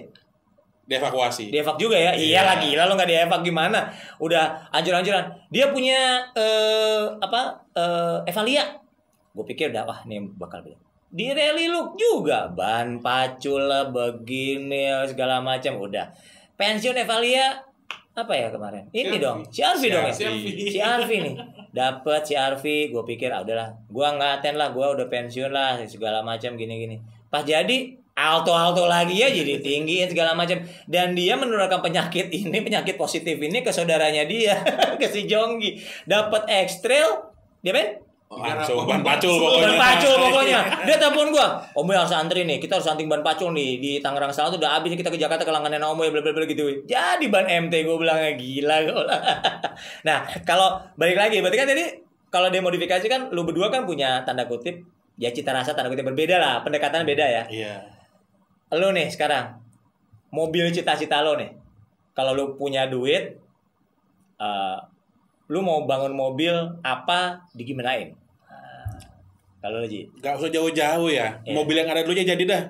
Dievakuasi. dievak juga ya? Iya lah gila lo nggak dievak gimana? Udah anjur-anjuran. Dia punya eh apa eh Evalia gue pikir udah wah ini bakal beli di rally look juga ban pacul lah begini segala macam udah. Pensiun Evalia apa ya kemarin? Ini Si dong Arfi. si Arfi Si dong ya? Si Arfi nih. Dapat si Arfi gue pikir ah udahlah gue nggak aten lah gue udah pensiun lah segala macam gini-gini. Pas jadi alto alto lagi ya jadi tinggiin segala macam. Dan dia menularkan penyakit ini penyakit positif ini ke saudaranya dia ke si Jonggi. Dapat ekstrel dia men Langsung ban pacul ban pokoknya. pacul pokoknya. Dia telepon gua om Boy harus antri nih. Kita harus anting ban pacul nih. Di Tangerang Selatan udah habis kita ke Jakarta ke langganan om Boy bla bla bla gitu. Jadi ban MT gue bilangnya gila gua bilang. nah kalau balik lagi berarti kan tadi kalau dia modifikasi kan lu berdua kan punya tanda kutip ya cita rasa tanda kutip berbeda lah pendekatan beda ya. Iya. lu nih sekarang mobil cita-cita lo nih kalau lu punya duit eh lu mau bangun mobil apa digimanain kalau lu Ji? Gak usah jauh-jauh ya. Iya. Mobil yang ada dulunya jadi dah.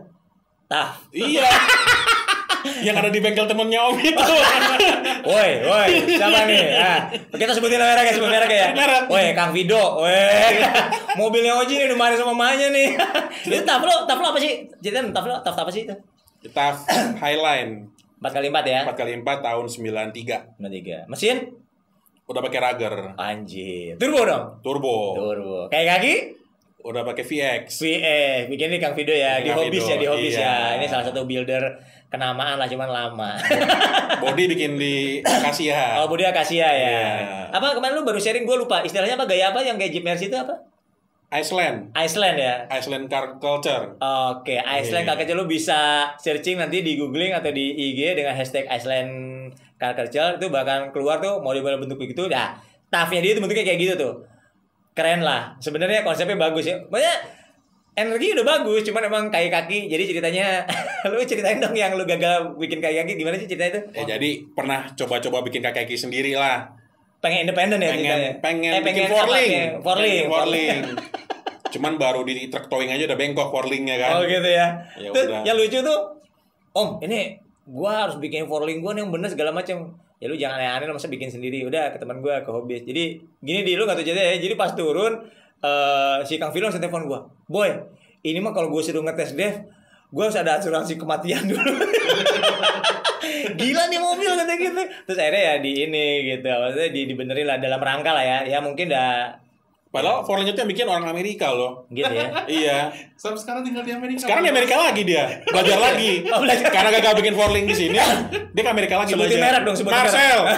tah. Iya. yang ada di bengkel temennya Om itu. woi woi siapa nih? Ah kita sebutin merek ya sebut merek ya. Woi Kang Vido woi. Mobilnya Oji nih main sama mamanya nih. Itu taf lo taf lo apa sih? Jadi taf lo taf apa sih itu? Kita Highline. Empat kali empat ya? 4 kali 4 tahun 93. Nomor tiga. Mesin? Udah pakai Rager, anjir. Turbo dong? Turbo, turbo. Kayak kaki udah pakai VX. VE, bikin nih Kang Vido ya, di Vido, ya, di Hobbies ya. iya. Ini salah satu builder kenamaan lah, cuman lama. Body bikin di Acacia. oh, Budi Akasia ya. Iya. Apa kemarin lu baru sharing, gue lupa. Istilahnya apa, gaya apa yang kayak Jeep Mercy itu apa? Iceland. Iceland ya? Iceland Car Culture. Oke, Iceland Iya. Car Culture lu bisa searching nanti di googling atau di IG dengan hashtag Iceland Car Culture itu bahkan keluar tuh model-model bentuk begitu. Nah, tafnya dia itu bentuknya kayak gitu tuh. Keren lah. Sebenarnya konsepnya bagus ya. Banyak energi udah bagus, cuman emang kaki kaki. Jadi ceritanya lu ceritain dong yang lu gagal bikin kaki kaki gimana sih ceritanya itu? Ya jadi pernah coba-coba bikin kaki sendiri lah. Pengen independen ya Pengen ceritanya? pengen, Eh, bikin apa? forling. Forling. Bikin forling. Cuman baru di truk towing aja udah bengkok forlingnya kan. Oh gitu ya. Ya Tuh, udah. yang lucu tuh, Om, ini gua harus bikin forling gua nih yang bener segala macam. Ya lu jangan aneh-aneh masa bikin sendiri. Udah ke teman gua ke hobis. Jadi gini di lu nggak tahu cerita ya. Jadi pas turun eh si Kang Vilo langsung telepon gua. Boy, ini mah kalau gua suruh ngetes dev, gua harus ada asuransi kematian dulu. Gila nih mobil kata gitu. Terus akhirnya ya di ini gitu. Maksudnya di dibenerin lah dalam rangka lah ya. Ya mungkin udah Padahal forling itu yang bikin orang Amerika loh. gitu ya. iya. Sampai sekarang tinggal di Amerika. Sekarang di Amerika lagi dia. Belajar lagi. Oh, belajar. Karena gagal bikin forling di sini, dia ke Amerika lagi Sebutin belajar. merek dong, sebutin Marcel.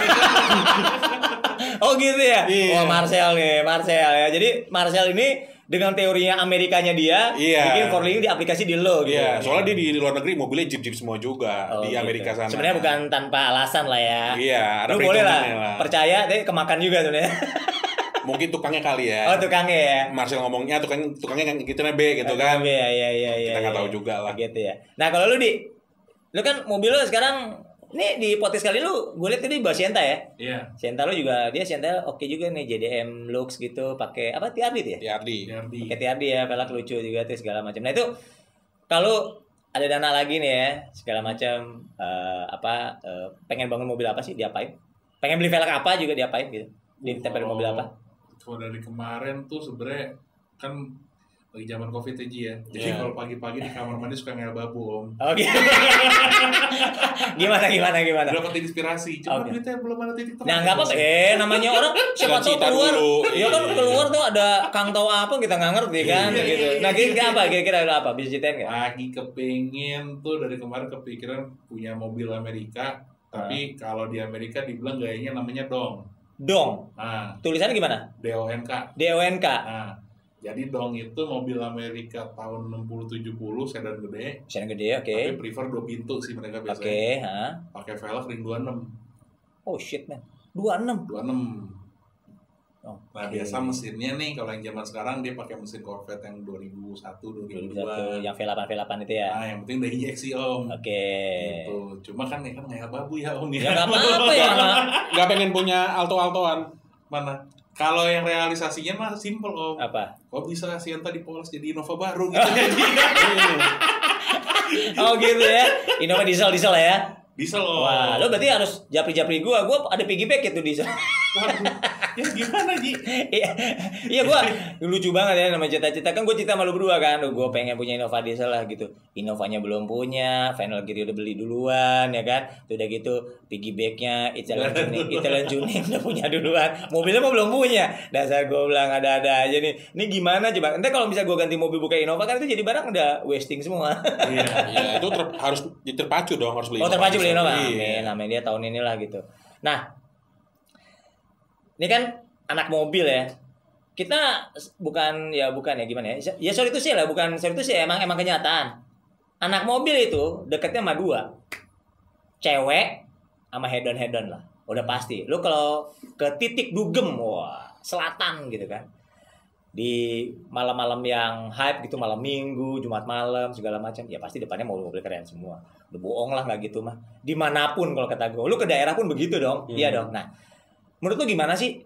Oh gitu ya. Iya. Oh Marcel nih, Marcel ya. Jadi Marcel ini dengan teorinya Amerikanya dia Iya. bikin forling di aplikasi di lo gitu. Iya, soalnya dia di luar negeri mobilnya jeep-jeep semua juga Oh, di gitu. Amerika sana. Sebenarnya bukan tanpa alasan lah ya. Iya, ada Lu boleh lah, lah. percaya, tapi kemakan juga sebenarnya. Mungkin tukangnya kali ya. oh tukangnya ya. Marcel ngomongnya tukang tukangnya kan gitu B gitu kan. Iya iya iya iya. Kita nggak iya. tahu juga lah. Gitu ya. Nah kalau lu di, lu kan mobil lu sekarang, nih di podcast kali lu, gue lihat tadi bawa Sienta ya. Iya. Sienta lu juga, dia Sienta oke juga nih, JDM looks gitu, pakai apa TRD ya? Di Ardi. Derby. pakai TRD ya pelak lucu juga tuh segala macam nah itu kalau ada dana lagi nih ya segala macam eh, apa eh, pengen bangun mobil apa sih diapain pengen beli velg apa juga diapain gitu ditempel mobil apa Kalau dari kemarin tuh sebenarnya kan lagi zaman covid aja ya. Jadi Iya. kalau pagi-pagi di kamar mandi suka ngel babu om. oke gimana gimana gimana Dapat inspirasi. Cuma Oke. duitnya belum ada titik terang. Nah nggak apa-apa, eh namanya orang siapa tahu keluar, ya kan Iya. keluar tuh ada kang tahu apa kita nggak ngerti kan, Iya, gitu. iya, Nah iya, kira-kira iya. apa, kira-kira ada apa, bisa ceritain nggak? Lagi kepengen tuh dari kemarin kepikiran punya mobil Amerika. Tapi kalau di Amerika dibilang gayanya namanya dong. Dong, Nah, tulisannya gimana? DONK. DONK, Nah, jadi dong itu mobil Amerika tahun 60-70 sedan gede. Mesin gede, oke. Tapi prefer dua pintu sih mereka Oke, biasanya. ha. Pakai velg ring 26. Oh shit man, 26. 26. Oh, Nah, biasa mesinnya nih kalau yang zaman sekarang dia pakai mesin Corvette yang 2001, 2002. yang V8 V8 itu ya. Nah, yang penting udah injeksi om. Oke. Gitu. Cuma kan ya kan kayak babu ya om Ya ya. apa-apa ya. nggak- Gak pengen punya alto-altoan. Mana? Kalau yang realisasinya mah simple om. Apa? Kok bisa Sienta dipoles jadi Innova baru gitu jadi Oh gitu ya. Innova diesel diesel ya. diesel om. Wah, lo berarti harus japri-japri gua. Gua ada piggyback itu diesel. Waduh, ya gimana Ji? Iya, iya gua lucu banget ya nama cita-cita kan gue cerita sama lu berdua kan, gue pengen punya Innova diesel lah gitu. Innovanya belum punya, final gear udah beli duluan ya kan. Tuh udah gitu piggybacknya Italian tuning, Italian tuning udah punya duluan. Mobilnya mah belum punya. Dasar gue bilang ada-ada aja nih. Ini gimana coba? Nanti kalau bisa gue ganti mobil buka Innova kan itu jadi barang udah wasting semua. Iya. Iya, itu ter- harus terpacu dong harus beli. Oh terpacu beli Innova. Iya. Amin, amin dia tahun inilah gitu. Nah, ini kan anak mobil ya. Kita bukan ya bukan ya gimana ya? Ya sorry itu sih lah, bukan sorry itu sih emang emang kenyataan. Anak mobil itu deketnya sama dua. Cewek sama hedon hedon lah. Udah pasti. Lu kalau ke titik dugem, wah, selatan gitu kan. Di malam-malam yang hype gitu, malam minggu, Jumat malam, segala macam, ya pasti depannya mobil-mobil keren semua. Udah bohong lah nggak gitu mah. Di mana pun kalau kata gue, lu ke daerah pun begitu dong, Hmm. iya dong. Nah, menurut lu gimana sih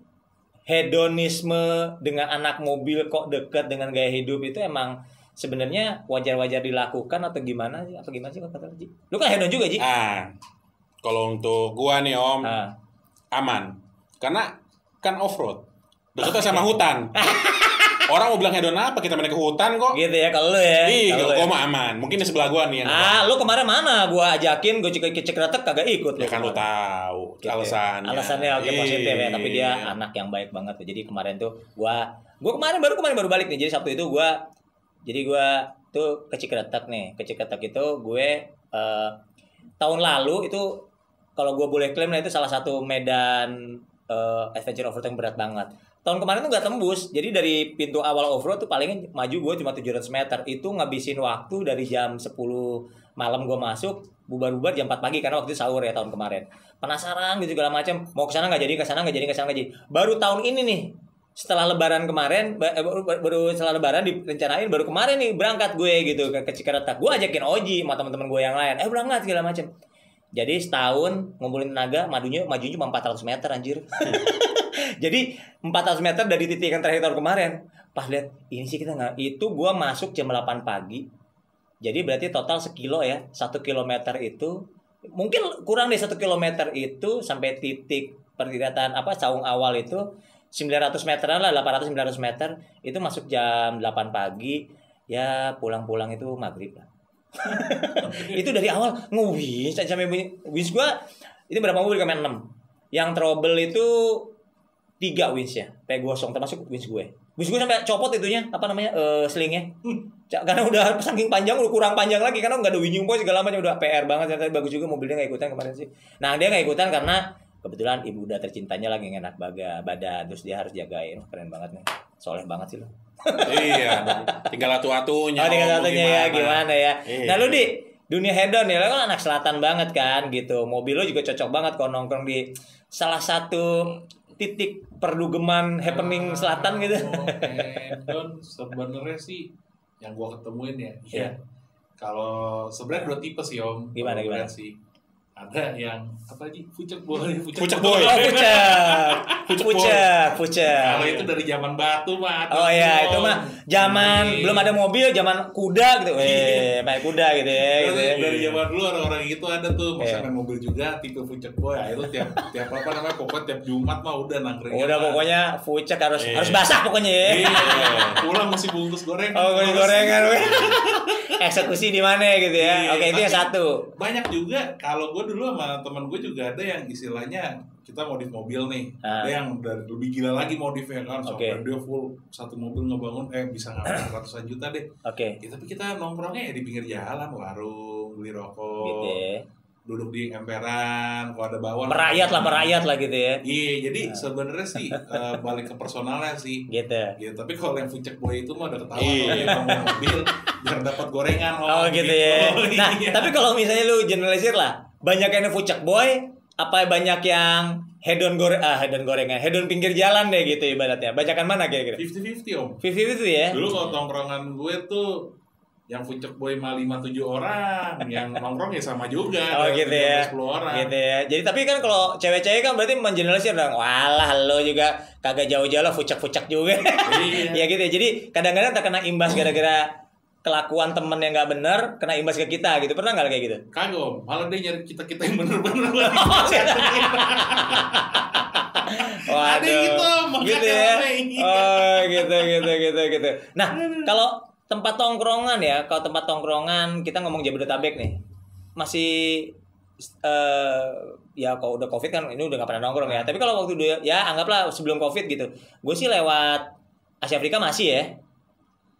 hedonisme dengan anak mobil kok deket dengan gaya hidup itu emang sebenarnya wajar-wajar dilakukan atau gimana sih? Apa gimana sih kata lu, Ji? Lu kan hedon juga, Ji? Ah, kalau untuk gua nih Om, Ah. aman. Karena kan off road. Deketnya sama hutan. Orang mau bilang hedon apa? Kita main ke hutan kok. Gitu ya kalau lu ya. Ih, Kalau gua ya. mah aman. Mungkin di sebelah gua nih yang Ah, lu kemarin mana? Gua ajakin, gua cek cek retek kagak ikut ya kan lu tahu Gitu ya. alasannya. Alasannya oke positif ya, tapi dia Iya. anak yang baik banget. Jadi kemarin tuh gua gua kemarin baru kemarin baru balik nih. Jadi Sabtu itu gua jadi gua tuh ke Cikretek nih. Ke Cikretek itu gue eh, tahun lalu itu kalau gua boleh klaim lah itu salah satu medan eh, adventure yang berat banget. Tahun kemarin tuh nggak tembus. Jadi dari pintu awal off-road tuh paling maju gue cuma 700 meter. Itu ngabisin waktu dari jam 10 malam gue masuk bubar-bubar jam 4 pagi karena waktu itu sahur ya tahun kemarin. Penasaran gitu segala macam. Mau ke sana nggak jadi, ke sana nggak jadi, ke sana nggak jadi. Baru tahun ini nih setelah lebaran kemarin eh, baru, baru setelah lebaran direncanain baru kemarin nih berangkat gue gitu ke, ke Cikaretak. Gue ajakin Oji sama teman-teman gue yang lain. Eh berangkat segala macam. Jadi setahun ngumpulin tenaga majunya majunya cuma 400 meter anjir. Jadi 400 meter dari titik yang terakhir tahun kemarin. Pas lihat ini sih kita nggak itu gua masuk jam 8 pagi. Jadi berarti total sekilo ya. Satu kilometer itu mungkin kurang dari satu kilometer itu sampai titik perkiraan apa saung awal itu 900 meteran lah 800 900 meter itu masuk jam 8 pagi ya pulang-pulang itu maghrib lah itu dari awal ngewins sampai bunyi wins gua itu berapa mobil kemarin 6 yang trouble itu tiga wins ya kayak gosong termasuk wins gue. Wins gue sampai copot itunya apa namanya eh selingnya. Ca- karena udah saking panjang udah kurang panjang lagi karena nggak ada winjung boy segala macam udah PR banget ternyata bagus juga mobilnya nggak ikutan kemarin sih. Nah dia nggak ikutan karena kebetulan ibu udah tercintanya lagi enak baga badan terus dia harus jagain. Keren banget nih. Soleh banget sih lo iya, tinggal atu-atunya. Oh, tinggal Om, satunya ya gimana ya. Iya. Nah, lu di dunia hedon ya, lu kan anak selatan banget kan gitu. Mobil lu juga cocok banget kalau nongkrong di salah satu titik perdugeman happening selatan gitu. Don sebenarnya sih yang gua ketemuin ya. Iya. Iya. Kalau sebenarnya dua tipe sih Om. Gimana, gimana? sih. Ada yang apa lagi? Pucek boy, Pucek boy. Oh, pucet. Pucet, pucet. Kalau itu dari zaman batu mah. Oh iya, itu mah zaman Iya. belum ada mobil, zaman kuda gitu. Eh, main kuda gitu ya, gitu ya. Dari, dari zaman dulu orang-orang itu ada tuh Iya. main mobil juga tipe pucek boy. Itu tiap tiap apa namanya pokoknya tiap Jumat mah udah nangkring. Udah pokoknya pucet harus Iya. harus basah pokoknya ya. Iya. Pulang mesti bungkus goreng. Oh, goreng gorengan. weh. Eksekusi di mana gitu ya. Iya, Oke, itu yang satu. banyak juga kalau gue dulu sama teman gue juga ada yang istilahnya kita modif mobil nih Ah. ada yang udah lebih gila lagi modifnya kan sampai Oke. dia full satu mobil ngebangun eh bisa ngapain ratusan juta deh Oke. ya, tapi kita nongkrongnya ya di pinggir jalan warung beli rokok Gitu ya. duduk di emperan kalau ada bawang Merakyat lah, merakyat lah gitu ya. iya jadi sebenarnya sih eh, balik ke personalnya sih Gitu. Ya, tapi kalau yang fucek boy itu mah udah ketawa Iya. bangun mobil biar dapat gorengan Oh gitu ya. Nah, Iya. tapi kalau misalnya lu generalisir lah, banyak yang fucek boy, apa banyak yang hedon goreng ah hedon gorengan, hedon pinggir jalan deh gitu ibaratnya. Bacakan mana kira-kira? 50-50 om 50 itu ya. Dulu kalau tongkrongan gue tuh yang fucek boy mah lima tujuh orang, yang nongkrong ya sama juga. Oh gitu ya. Sepuluh orang. Gitu ya. Jadi tapi kan kalau cewek-cewek kan berarti mengeneralisir dong. Walah lo juga kagak jauh-jauh lah fucek-fucek juga. Iya. ya gitu ya. Jadi kadang-kadang terkena imbas gara-gara kelakuan temen yang nggak bener kena imbas ke kita gitu. Pernah nggak kayak gitu? Kagak, Om. malah dia nyari kita kita yang bener-bener. Waduh. Ada gitu, gitu ya. Oh, gitu gitu gitu gitu. Nah, kalau tempat tongkrongan ya, kalau tempat tongkrongan kita ngomong Jabodetabek nih. Masih eh ya kalau udah Covid kan ini udah nggak pernah nongkrong ya. Tapi kalau waktu dulu ya anggaplah sebelum Covid gitu. Gue sih lewat Asia Afrika masih ya.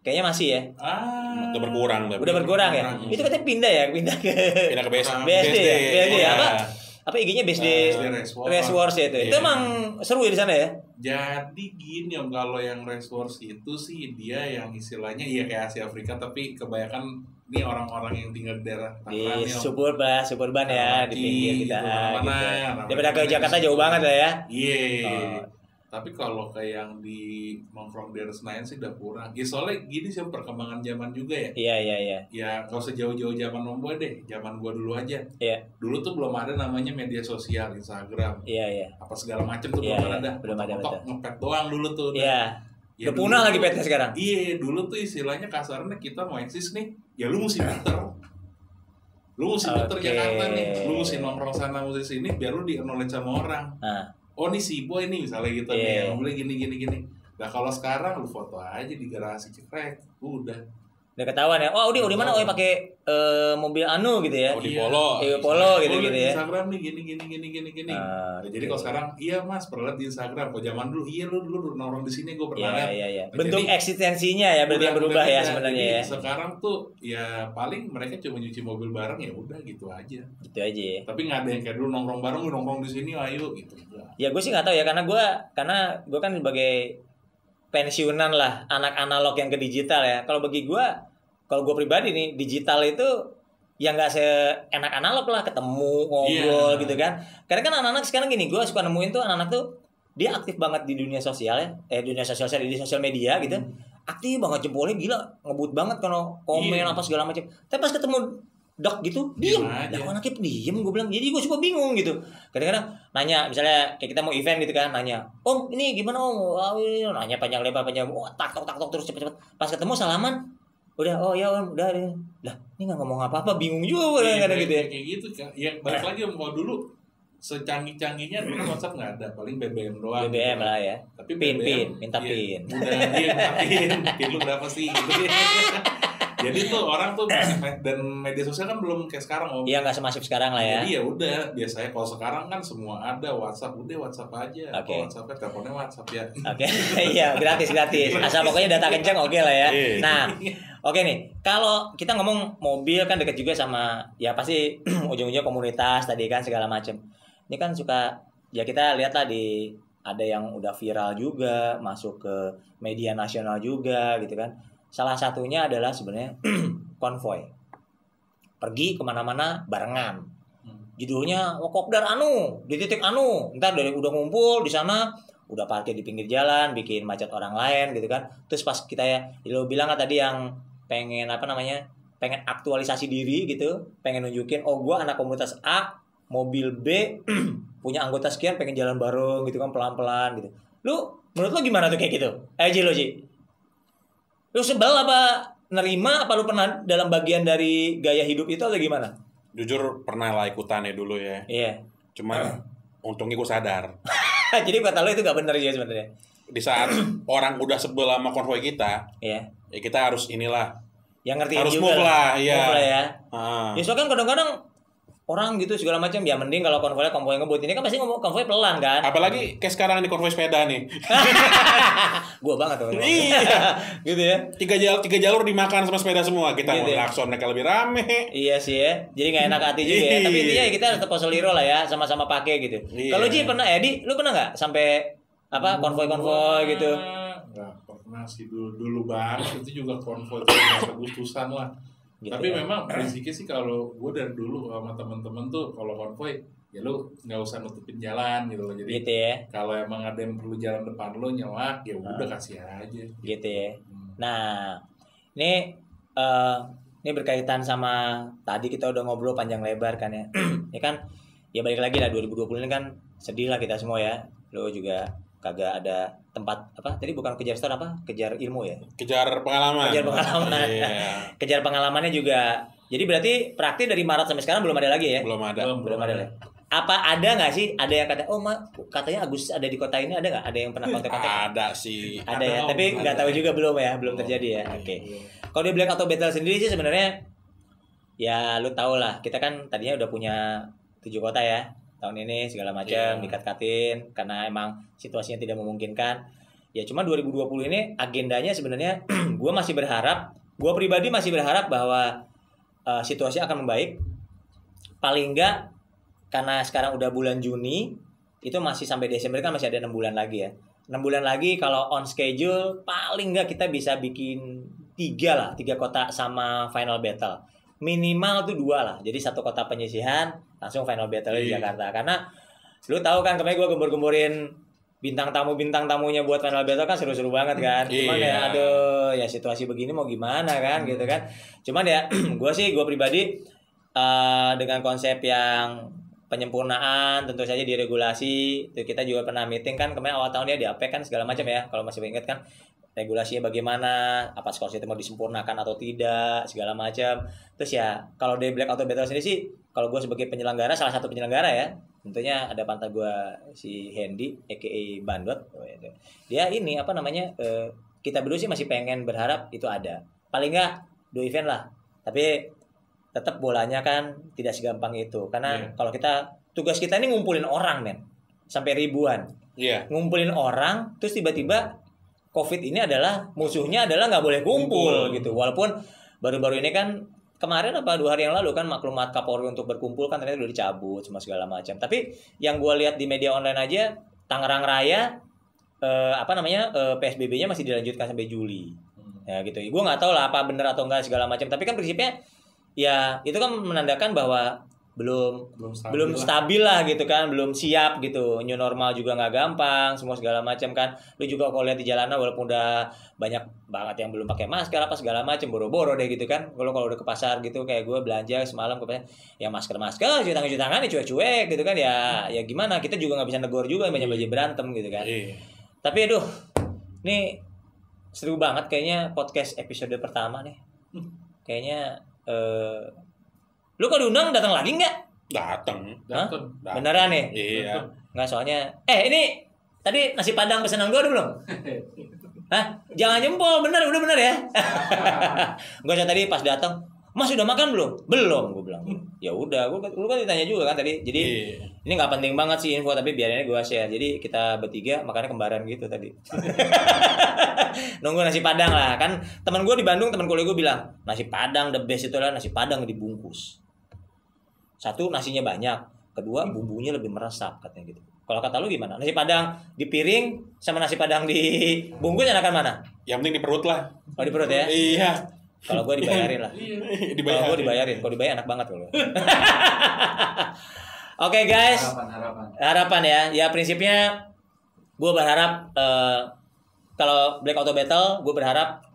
Kayaknya masih ya. ah. Udah berkurang, udah Udah berkurang ya. berkurang. Itu katanya pindah ya, pindah ke Pindah ke BSD. BSD ya? BSD ya? Iya. Apa? apa IG-nya BSD Race Wars. Race Wars ya itu. Itu Iya. emang seru ya di sana ya? Jadi gini om kalau yang race wars itu sih dia yang istilahnya iya kayak Asia Afrika tapi kebanyakan ini orang-orang yang tinggal di daerah di Tangerang Om. suburban suburban ya di pinggir kita gitu, mana-mana, gitu. namanya daripada ke Jakarta di jauh banget lah ya Iya. Oh. Tapi kalau kayak yang di nongkrong di Senayan sih udah kurang. Ya soalnya gini sih perkembangan zaman juga ya. iya iya iya Ya kalau sejauh-jauh zaman Boy deh, zaman gua dulu aja. iya Dulu tuh belum ada namanya media sosial, Instagram, iya iya apa segala macem tuh Iya, belum iya, ada. belum ada, betul. ngepet doang dulu tuh. iya Ya, udah punah lagi petnya sekarang Iya, dulu tuh istilahnya kasarnya kita mau eksis nih, ya lu mesti muter. Lu mesti muter Oke. Jakarta nih, lu mesti nongkrong sana mesti sini biar lu di acknowledge sama orang. nah Oh nih si boy nih misalnya gitu Iya. nih, yang boleh gini gini gini. Nah kalau sekarang lu foto aja di garasi cekrek, udah. Udah ketahuan ya oh udah udah mana oh pakai eh, mobil anu gitu ya Oh, di Iya. Polo. Iya, Polo gitu Oh, gitu di ya Instagram nih gini gini gini gini gini. Ah, Nah, jadi gitu. kalau sekarang iya mas pernah lihat di Instagram. Kalau zaman dulu iya lu dulu nongkrong di sini gue pernah iya lihat. iya iya Nah, bentuk jadi- eksistensinya ya berarti berubah ya sebenarnya Jadi ya Sekarang tuh ya paling mereka cuma nyuci mobil bareng ya udah gitu aja. gitu aja ya Tapi nggak ada yang kayak dulu nongkrong bareng, nongkrong di sini ayo gitu. Enggak. Ya gue sih nggak tahu ya karena gue karena gue kan sebagai pensiunan lah anak analog yang ke digital ya. Kalau bagi gue kalau gue pribadi nih digital itu ya nggak seenak analog lah ketemu ngobrol Iya. gitu kan. Karena kan anak-anak sekarang gini gue suka nemuin tuh anak-anak tuh dia aktif banget di dunia sosial ya, eh dunia sosial di sosial media gitu. Aktif banget jempolnya gila ngebut banget kalau komen Iya. apa segala macam. Tapi pas ketemu dok gitu Diem lah kok anaknya diem gue bilang jadi gue suka bingung gitu kadang-kadang nanya misalnya kayak kita mau event gitu kan nanya om ini gimana om nanya panjang lebar panjang oh, tak tok tak tok terus cepet-cepet pas ketemu salaman udah oh ya om udah, udah. lah ini nggak ngomong apa-apa bingung juga Iya, kadang-kadang gitu ya kayak gitu kan. Ya balik lagi kalau dulu secanggih-canggihnya dulu WhatsApp nggak ada, paling BBM doang. BBM gitu. lah ya Tapi Pin, BBM, pin, minta iya, pin. Udah, iya, minta pin. Pin lu berapa sih? Gitu. Jadi tuh orang tuh dan media sosial kan belum kayak sekarang om. Iya nggak semasif sekarang lah ya Jadi ya udah, biasanya kalau sekarang kan semua ada WhatsApp, udah WhatsApp aja. Oke. Kalau WhatsApp teleponnya WhatsApp ya. Oke, iya gratis gratis. Asal pokoknya data kencang oke lah ya. Iya. Nah, oke nih. Kalau kita ngomong mobil kan deket juga sama ya pasti ujung-ujungnya komunitas tadi kan segala macam. Ini kan suka ya kita lihat lah di ada yang udah viral juga masuk ke media nasional juga gitu kan. Salah satunya adalah sebenarnya konvoy. Pergi ke mana-mana barengan. Judulnya oh, kopdar anu di titik anu. Ntar dari udah ngumpul di sana udah parkir di pinggir jalan bikin macet orang lain gitu kan. Terus pas kita ya lo bilang kan tadi yang pengen apa namanya pengen aktualisasi diri gitu pengen nunjukin oh gua anak komunitas A mobil B punya anggota sekian pengen jalan bareng gitu kan pelan-pelan gitu. Lu menurut lo gimana tuh kayak gitu? Eh Ji lo lu sebel apa nerima apa lu pernah dalam bagian dari gaya hidup itu atau gimana Jujur pernah lah ikutan ya dulu ya. iya Cuman untungnya gue sadar. Jadi kata lo itu gak bener ya sebenarnya. Di saat orang udah sebel sama konvoy kita, Iya. ya kita harus inilah. Yang ngerti Harus juga move lah, iya. Move lah ya. Ah. Ya soalnya kan kadang-kadang orang gitu segala macam ya mending kalau konvoy konvoy ngebut ini kan pasti ngomong konvoy pelan kan. Apalagi kayak sekarang di konvoy sepeda nih. Gua banget tuh. Iya. gitu ya. Tiga jalur, tiga jalur dimakan sama sepeda semua. Kita mau Gitu ya. klakson mereka lebih rame. Iya sih ya. Jadi gak enak hati juga ya. Tapi intinya ya kita tetap posoliro lah ya, sama-sama pakai gitu. Iya. Kalau Ji pernah Edi, lu pernah nggak sampai apa konvoy-konvoy gitu? Nggak pernah sih dulu dulu banget itu juga konvoy itu Agustusan lah. Gitu Tapi ya. memang basicnya sih kalau gue dari dulu sama temen-temen tuh kalau konvoy ya lu nggak usah nutupin jalan gitu loh. Jadi Gitu ya. kalau emang ada yang perlu jalan depan lu nyelak ya udah kasih aja. Gitu ya. Hmm. Nah, ini eh ini berkaitan sama tadi kita udah ngobrol panjang lebar kan ya. ya kan ya balik lagi lah 2020 ini kan sedih lah kita semua ya. Lo juga kagak ada tempat apa tadi bukan kejar star apa kejar ilmu ya? Kejar pengalaman. kejar pengalaman. Iya. kejar pengalamannya juga. Jadi berarti praktik dari Maret sampai sekarang belum ada lagi ya? Belum ada. Belum, belum ada ya? Apa ada nggak sih? Ada yang kata oh ma katanya Agus ada di kota ini ada nggak? Ada yang pernah kontak kontak Ada sih. ada ya? Ada, tapi Om. nggak Ada. tahu juga belum ya? Belum terjadi ya? Oke. Kalau di Black Auto Battle sendiri sih sebenarnya ya lu tau lah. Kita kan tadinya udah punya tujuh kota ya tahun ini segala macam Iya. dikat-katin karena emang situasinya tidak memungkinkan. Ya cuma 2020 ini agendanya sebenarnya gue masih berharap gue pribadi masih berharap bahwa eh, situasi akan membaik. Paling enggak karena sekarang udah bulan Juni itu masih sampai Desember kan masih ada enam bulan lagi ya. Enam bulan lagi kalau on schedule paling enggak kita bisa bikin tiga lah tiga kota sama final battle. Minimal tuh dua lah jadi satu kota penyisihan langsung final battle di Iya. Jakarta. Karena lu tahu kan kemarin gue gembur-gemburin bintang tamu bintang tamunya buat final battle kan seru-seru banget kan. Cuman Iya. ya aduh ya situasi begini mau gimana kan? Gitu kan. Cuman ya gue sih gue pribadi eh, dengan konsep yang penyempurnaan tentu saja diregulasi. Itu kita juga pernah meeting kan kemarin awal tahun dia di APEC kan segala macam ya kalau masih ingat kan regulasinya bagaimana apa skor itu mau disempurnakan atau tidak segala macam. Terus ya kalau di Black Auto Battle sendiri sih kalau gue sebagai penyelenggara salah satu penyelenggara ya tentunya ada pantai gue si Hendy aka Bandot. Oh, itu. dia ini apa namanya eh, kita berdua sih masih pengen berharap itu ada. Paling nggak dua event lah. Tapi tetap bolanya kan tidak segampang itu. Karena Iya. kalau kita tugas kita ini ngumpulin orang men. Sampai ribuan. Iya. ngumpulin orang terus tiba-tiba covid ini adalah musuhnya adalah nggak boleh kumpul gitu. Walaupun baru-baru ini kan kemarin apa dua hari yang lalu kan maklumat Kapolri untuk berkumpul kan ternyata udah dicabut semua segala macam. Tapi yang gue lihat di media online aja Tangerang Raya eh, apa namanya eh, PSBB-nya masih dilanjutkan sampai Juli. Ya gitu. Gue nggak tahu lah apa bener atau enggak segala macam. Tapi kan prinsipnya ya itu kan menandakan bahwa belum belum stabil belum lah. stabil lah gitu kan belum siap gitu. New normal juga nggak gampang semua segala macam kan. Lu juga kalau lihat di jalanan walaupun udah banyak banget yang belum pakai masker apa segala macam boro-boro deh gitu kan. Kalau kalau udah ke pasar gitu kayak gue belanja semalam ke pasar ya masker masker cuci tangan cuci tangan ya cuek-cuek gitu kan. Ya ya gimana kita juga nggak bisa negor juga banyak banyak berantem gitu kan. Iya. tapi aduh ini seru banget kayaknya podcast episode pertama nih. Kayaknya eh lu kalau diundang? Datang lagi nggak? Datang. Datang. beneran nih Iya. Nggak soalnya. Eh ini Tadi nasi padang pesanan gue udah belum? Hah? Jangan jempol. Bener Udah bener ya? Gue tadi pas datang Mas udah makan belum? Belum gue bilang. Ya udah. Gue lu kan ditanya juga kan tadi. Jadi Iya. ini nggak penting banget sih info Tapi biarin gue share. Jadi kita bertiga Makanya kembaran gitu tadi. Nunggu nasi padang lah. Kan teman gue di Bandung Teman kuliah gue bilang Nasi padang the best itu adalah Nasi padang dibungkus Satu nasinya banyak Kedua bumbunya lebih meresap katanya gitu kalau kata lu gimana? Nasi padang di piring sama nasi padang di bungkus enakan mana? Yang penting di perut lah. Oh di perut ya? Iya. Kalau gue dibayarin lah. Iya. Kalau Dibayar. gue dibayarin, kalau dibayar enak banget kalau. Oke guys, harapan harapan harapan ya. Ya prinsipnya gue berharap eh, kalau Black Auto Battle, gue berharap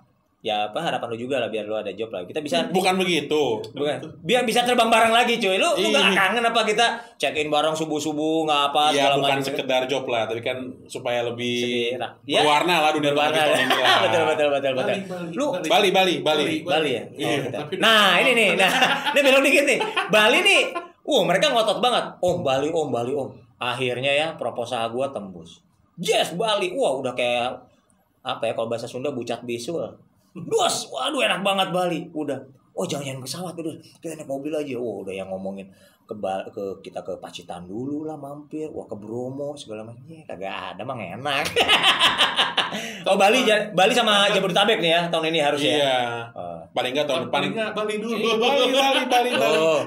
ya apa harapan lu juga lah biar lu ada job lah. Kita bisa Bukan begitu. bukan biar bisa terbang bareng lagi cuy. Lu lu gak Iya. kangen apa kita check in bareng subuh-subuh nggak apa Iya, segala bukan macam. sekedar job lah, tapi kan supaya lebih Segera. Iya. berwarna lah dunia Berwarna. tahun ini lah. betul betul betul betul. Bali, Bali, Lu Bali, Bali, Bali. Bali ya? Iya, Oh, betul. tapi- nah, ini nih. Nah, ini belok dikit nih. Bali nih. Uh, mereka ngotot banget. Om Bali, Om Bali, Om. Akhirnya ya proposal gua tembus. Yes, Bali. Wah, udah kayak apa ya kalau bahasa Sunda bucat bisul. Dos, waduh enak banget Bali. Udah. Oh, jangan jangan pesawat udah. Kita naik mobil aja. Wah, udah yang ngomongin ke, ke kita ke Pacitan dulu lah mampir. Wah, ke Bromo segala macam. Ya, kagak ada mang enak. oh, Bali Bali sama Jabodetabek nih ya tahun ini harus ya. Iya. Oh. Paling enggak tahun depan. Paling Bali dulu. Iya, Bali, Bali, Bali, Bali. Oh,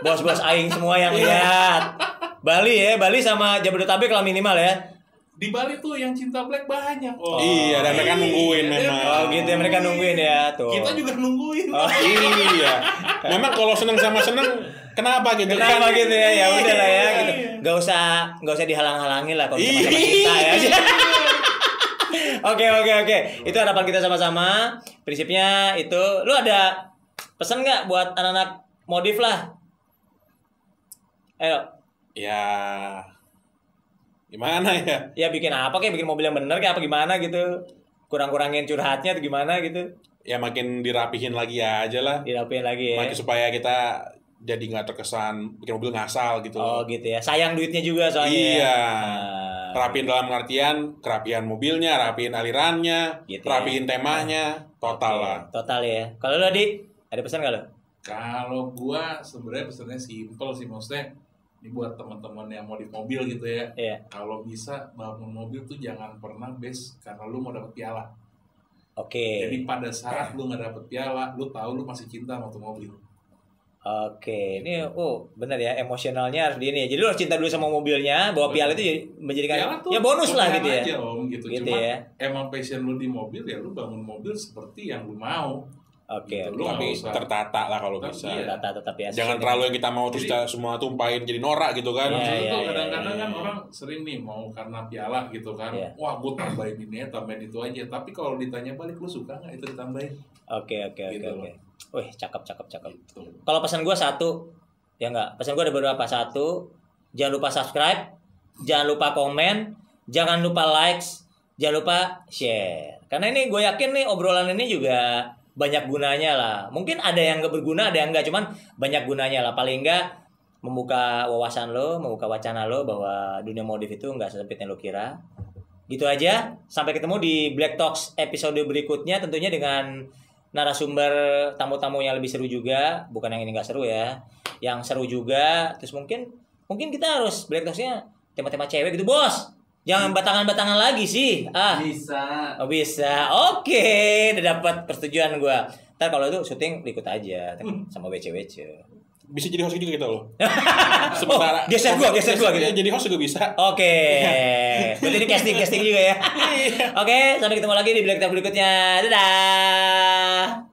bos-bos aing semua yang lihat. Bali ya, Bali sama Jabodetabek lah minimal ya. Di Bali tuh yang cinta Black banyak. Oh. Iya, dan mereka nungguin memang. Oh gitu ya mereka nungguin ya tuh. Kita juga nungguin. Oh, iya. Memang kalau seneng sama seneng, kenapa gitu? Kenapa Kan- gitu ya? Ya udah lah ya gitu. Iya. Gak usah gak usah dihalang-halangin lah kalau Iya. cinta ya. Oke oke oke. Itu harapan kita sama-sama. Prinsipnya itu. Lu ada pesan nggak buat anak-anak modif lah? Ayo. Ya gimana ya? Ya bikin apa kayak bikin mobil yang bener kayak apa gimana gitu. Kurang-kurangin curhatnya atau gimana gitu. Ya makin dirapihin lagi aja lah. Dirapiin lagi ya. Makin supaya kita jadi nggak terkesan bikin mobil ngasal gitu. Oh gitu ya. Sayang duitnya juga soalnya. ya. Iya. Ah. Rapiin dalam artian kerapian mobilnya, rapiin alirannya, Gitu ya. rapiin temanya, total Oke, lah. Total ya. Kalau lu Di, ada pesan nggak lu? Kalau gua sebenarnya pesannya simpel sih maksudnya ini buat teman-teman yang mau di mobil gitu ya. Iya. Kalau bisa bangun mobil tuh jangan pernah base karena lu mau dapet piala. Oke. Jadi pada saat lu nggak dapet piala, lu tahu lu masih cinta sama tuh mobil. Oke, ini oh benar ya emosionalnya harus di ini. ya. Jadi lu harus cinta dulu sama mobilnya, bahwa piala itu jadi menjadikan Piala tuh ya bonus lah gitu ya. aja, om, gitu. Gitu Cuma ya. emang passion lu di mobil ya lu bangun mobil seperti yang lu mau. Oke, Gitu, oke. lu nggak Tapi usah. tertata lah kalau Tapi bisa. iya. Tata tetap ya. Jangan terlalu yang kita mau terus Jadi- semua tumpahin jadi norak gitu kan. Iya, iya, iya, kadang-kadang iya, kan iya. orang sering nih mau karena piala gitu kan. Iya. Wah, gue tambahin ini ya, tambahin itu aja. Tapi kalau ditanya balik lu suka nggak itu ditambahin? Oke, oke, oke, Gitu oke. Wih, cakep, cakep, cakep. Gitu. Kalau pesan gua satu, ya enggak. Pesan gua ada beberapa satu. Jangan lupa subscribe, jangan lupa komen, jangan lupa likes, jangan lupa share. Karena ini gue yakin nih obrolan ini juga banyak gunanya lah. Mungkin ada yang nggak berguna, ada yang enggak, cuman banyak gunanya lah. Paling enggak membuka wawasan lo, membuka wacana lo bahwa dunia modif itu enggak sesempit yang lo kira. Gitu aja. Sampai ketemu di Black Talks episode berikutnya tentunya dengan narasumber tamu-tamu yang lebih seru juga, bukan yang ini nggak seru ya. Yang seru juga, terus mungkin mungkin kita harus Black Talks-nya tema-tema cewek gitu, Bos. Jangan batangan-batangan lagi sih. Ah, Bisa. oh bisa. Oke, udah dapat persetujuan gua. Ntar kalau itu syuting ikut aja sama WC-WC. Bisa jadi host juga kita loh. Oh, geser gua, geser gua gitu. Iya, Jadi host juga bisa. Oke. Berarti ini casting casting juga ya. Oke, sampai ketemu lagi di Black Talk berikutnya. Dadah.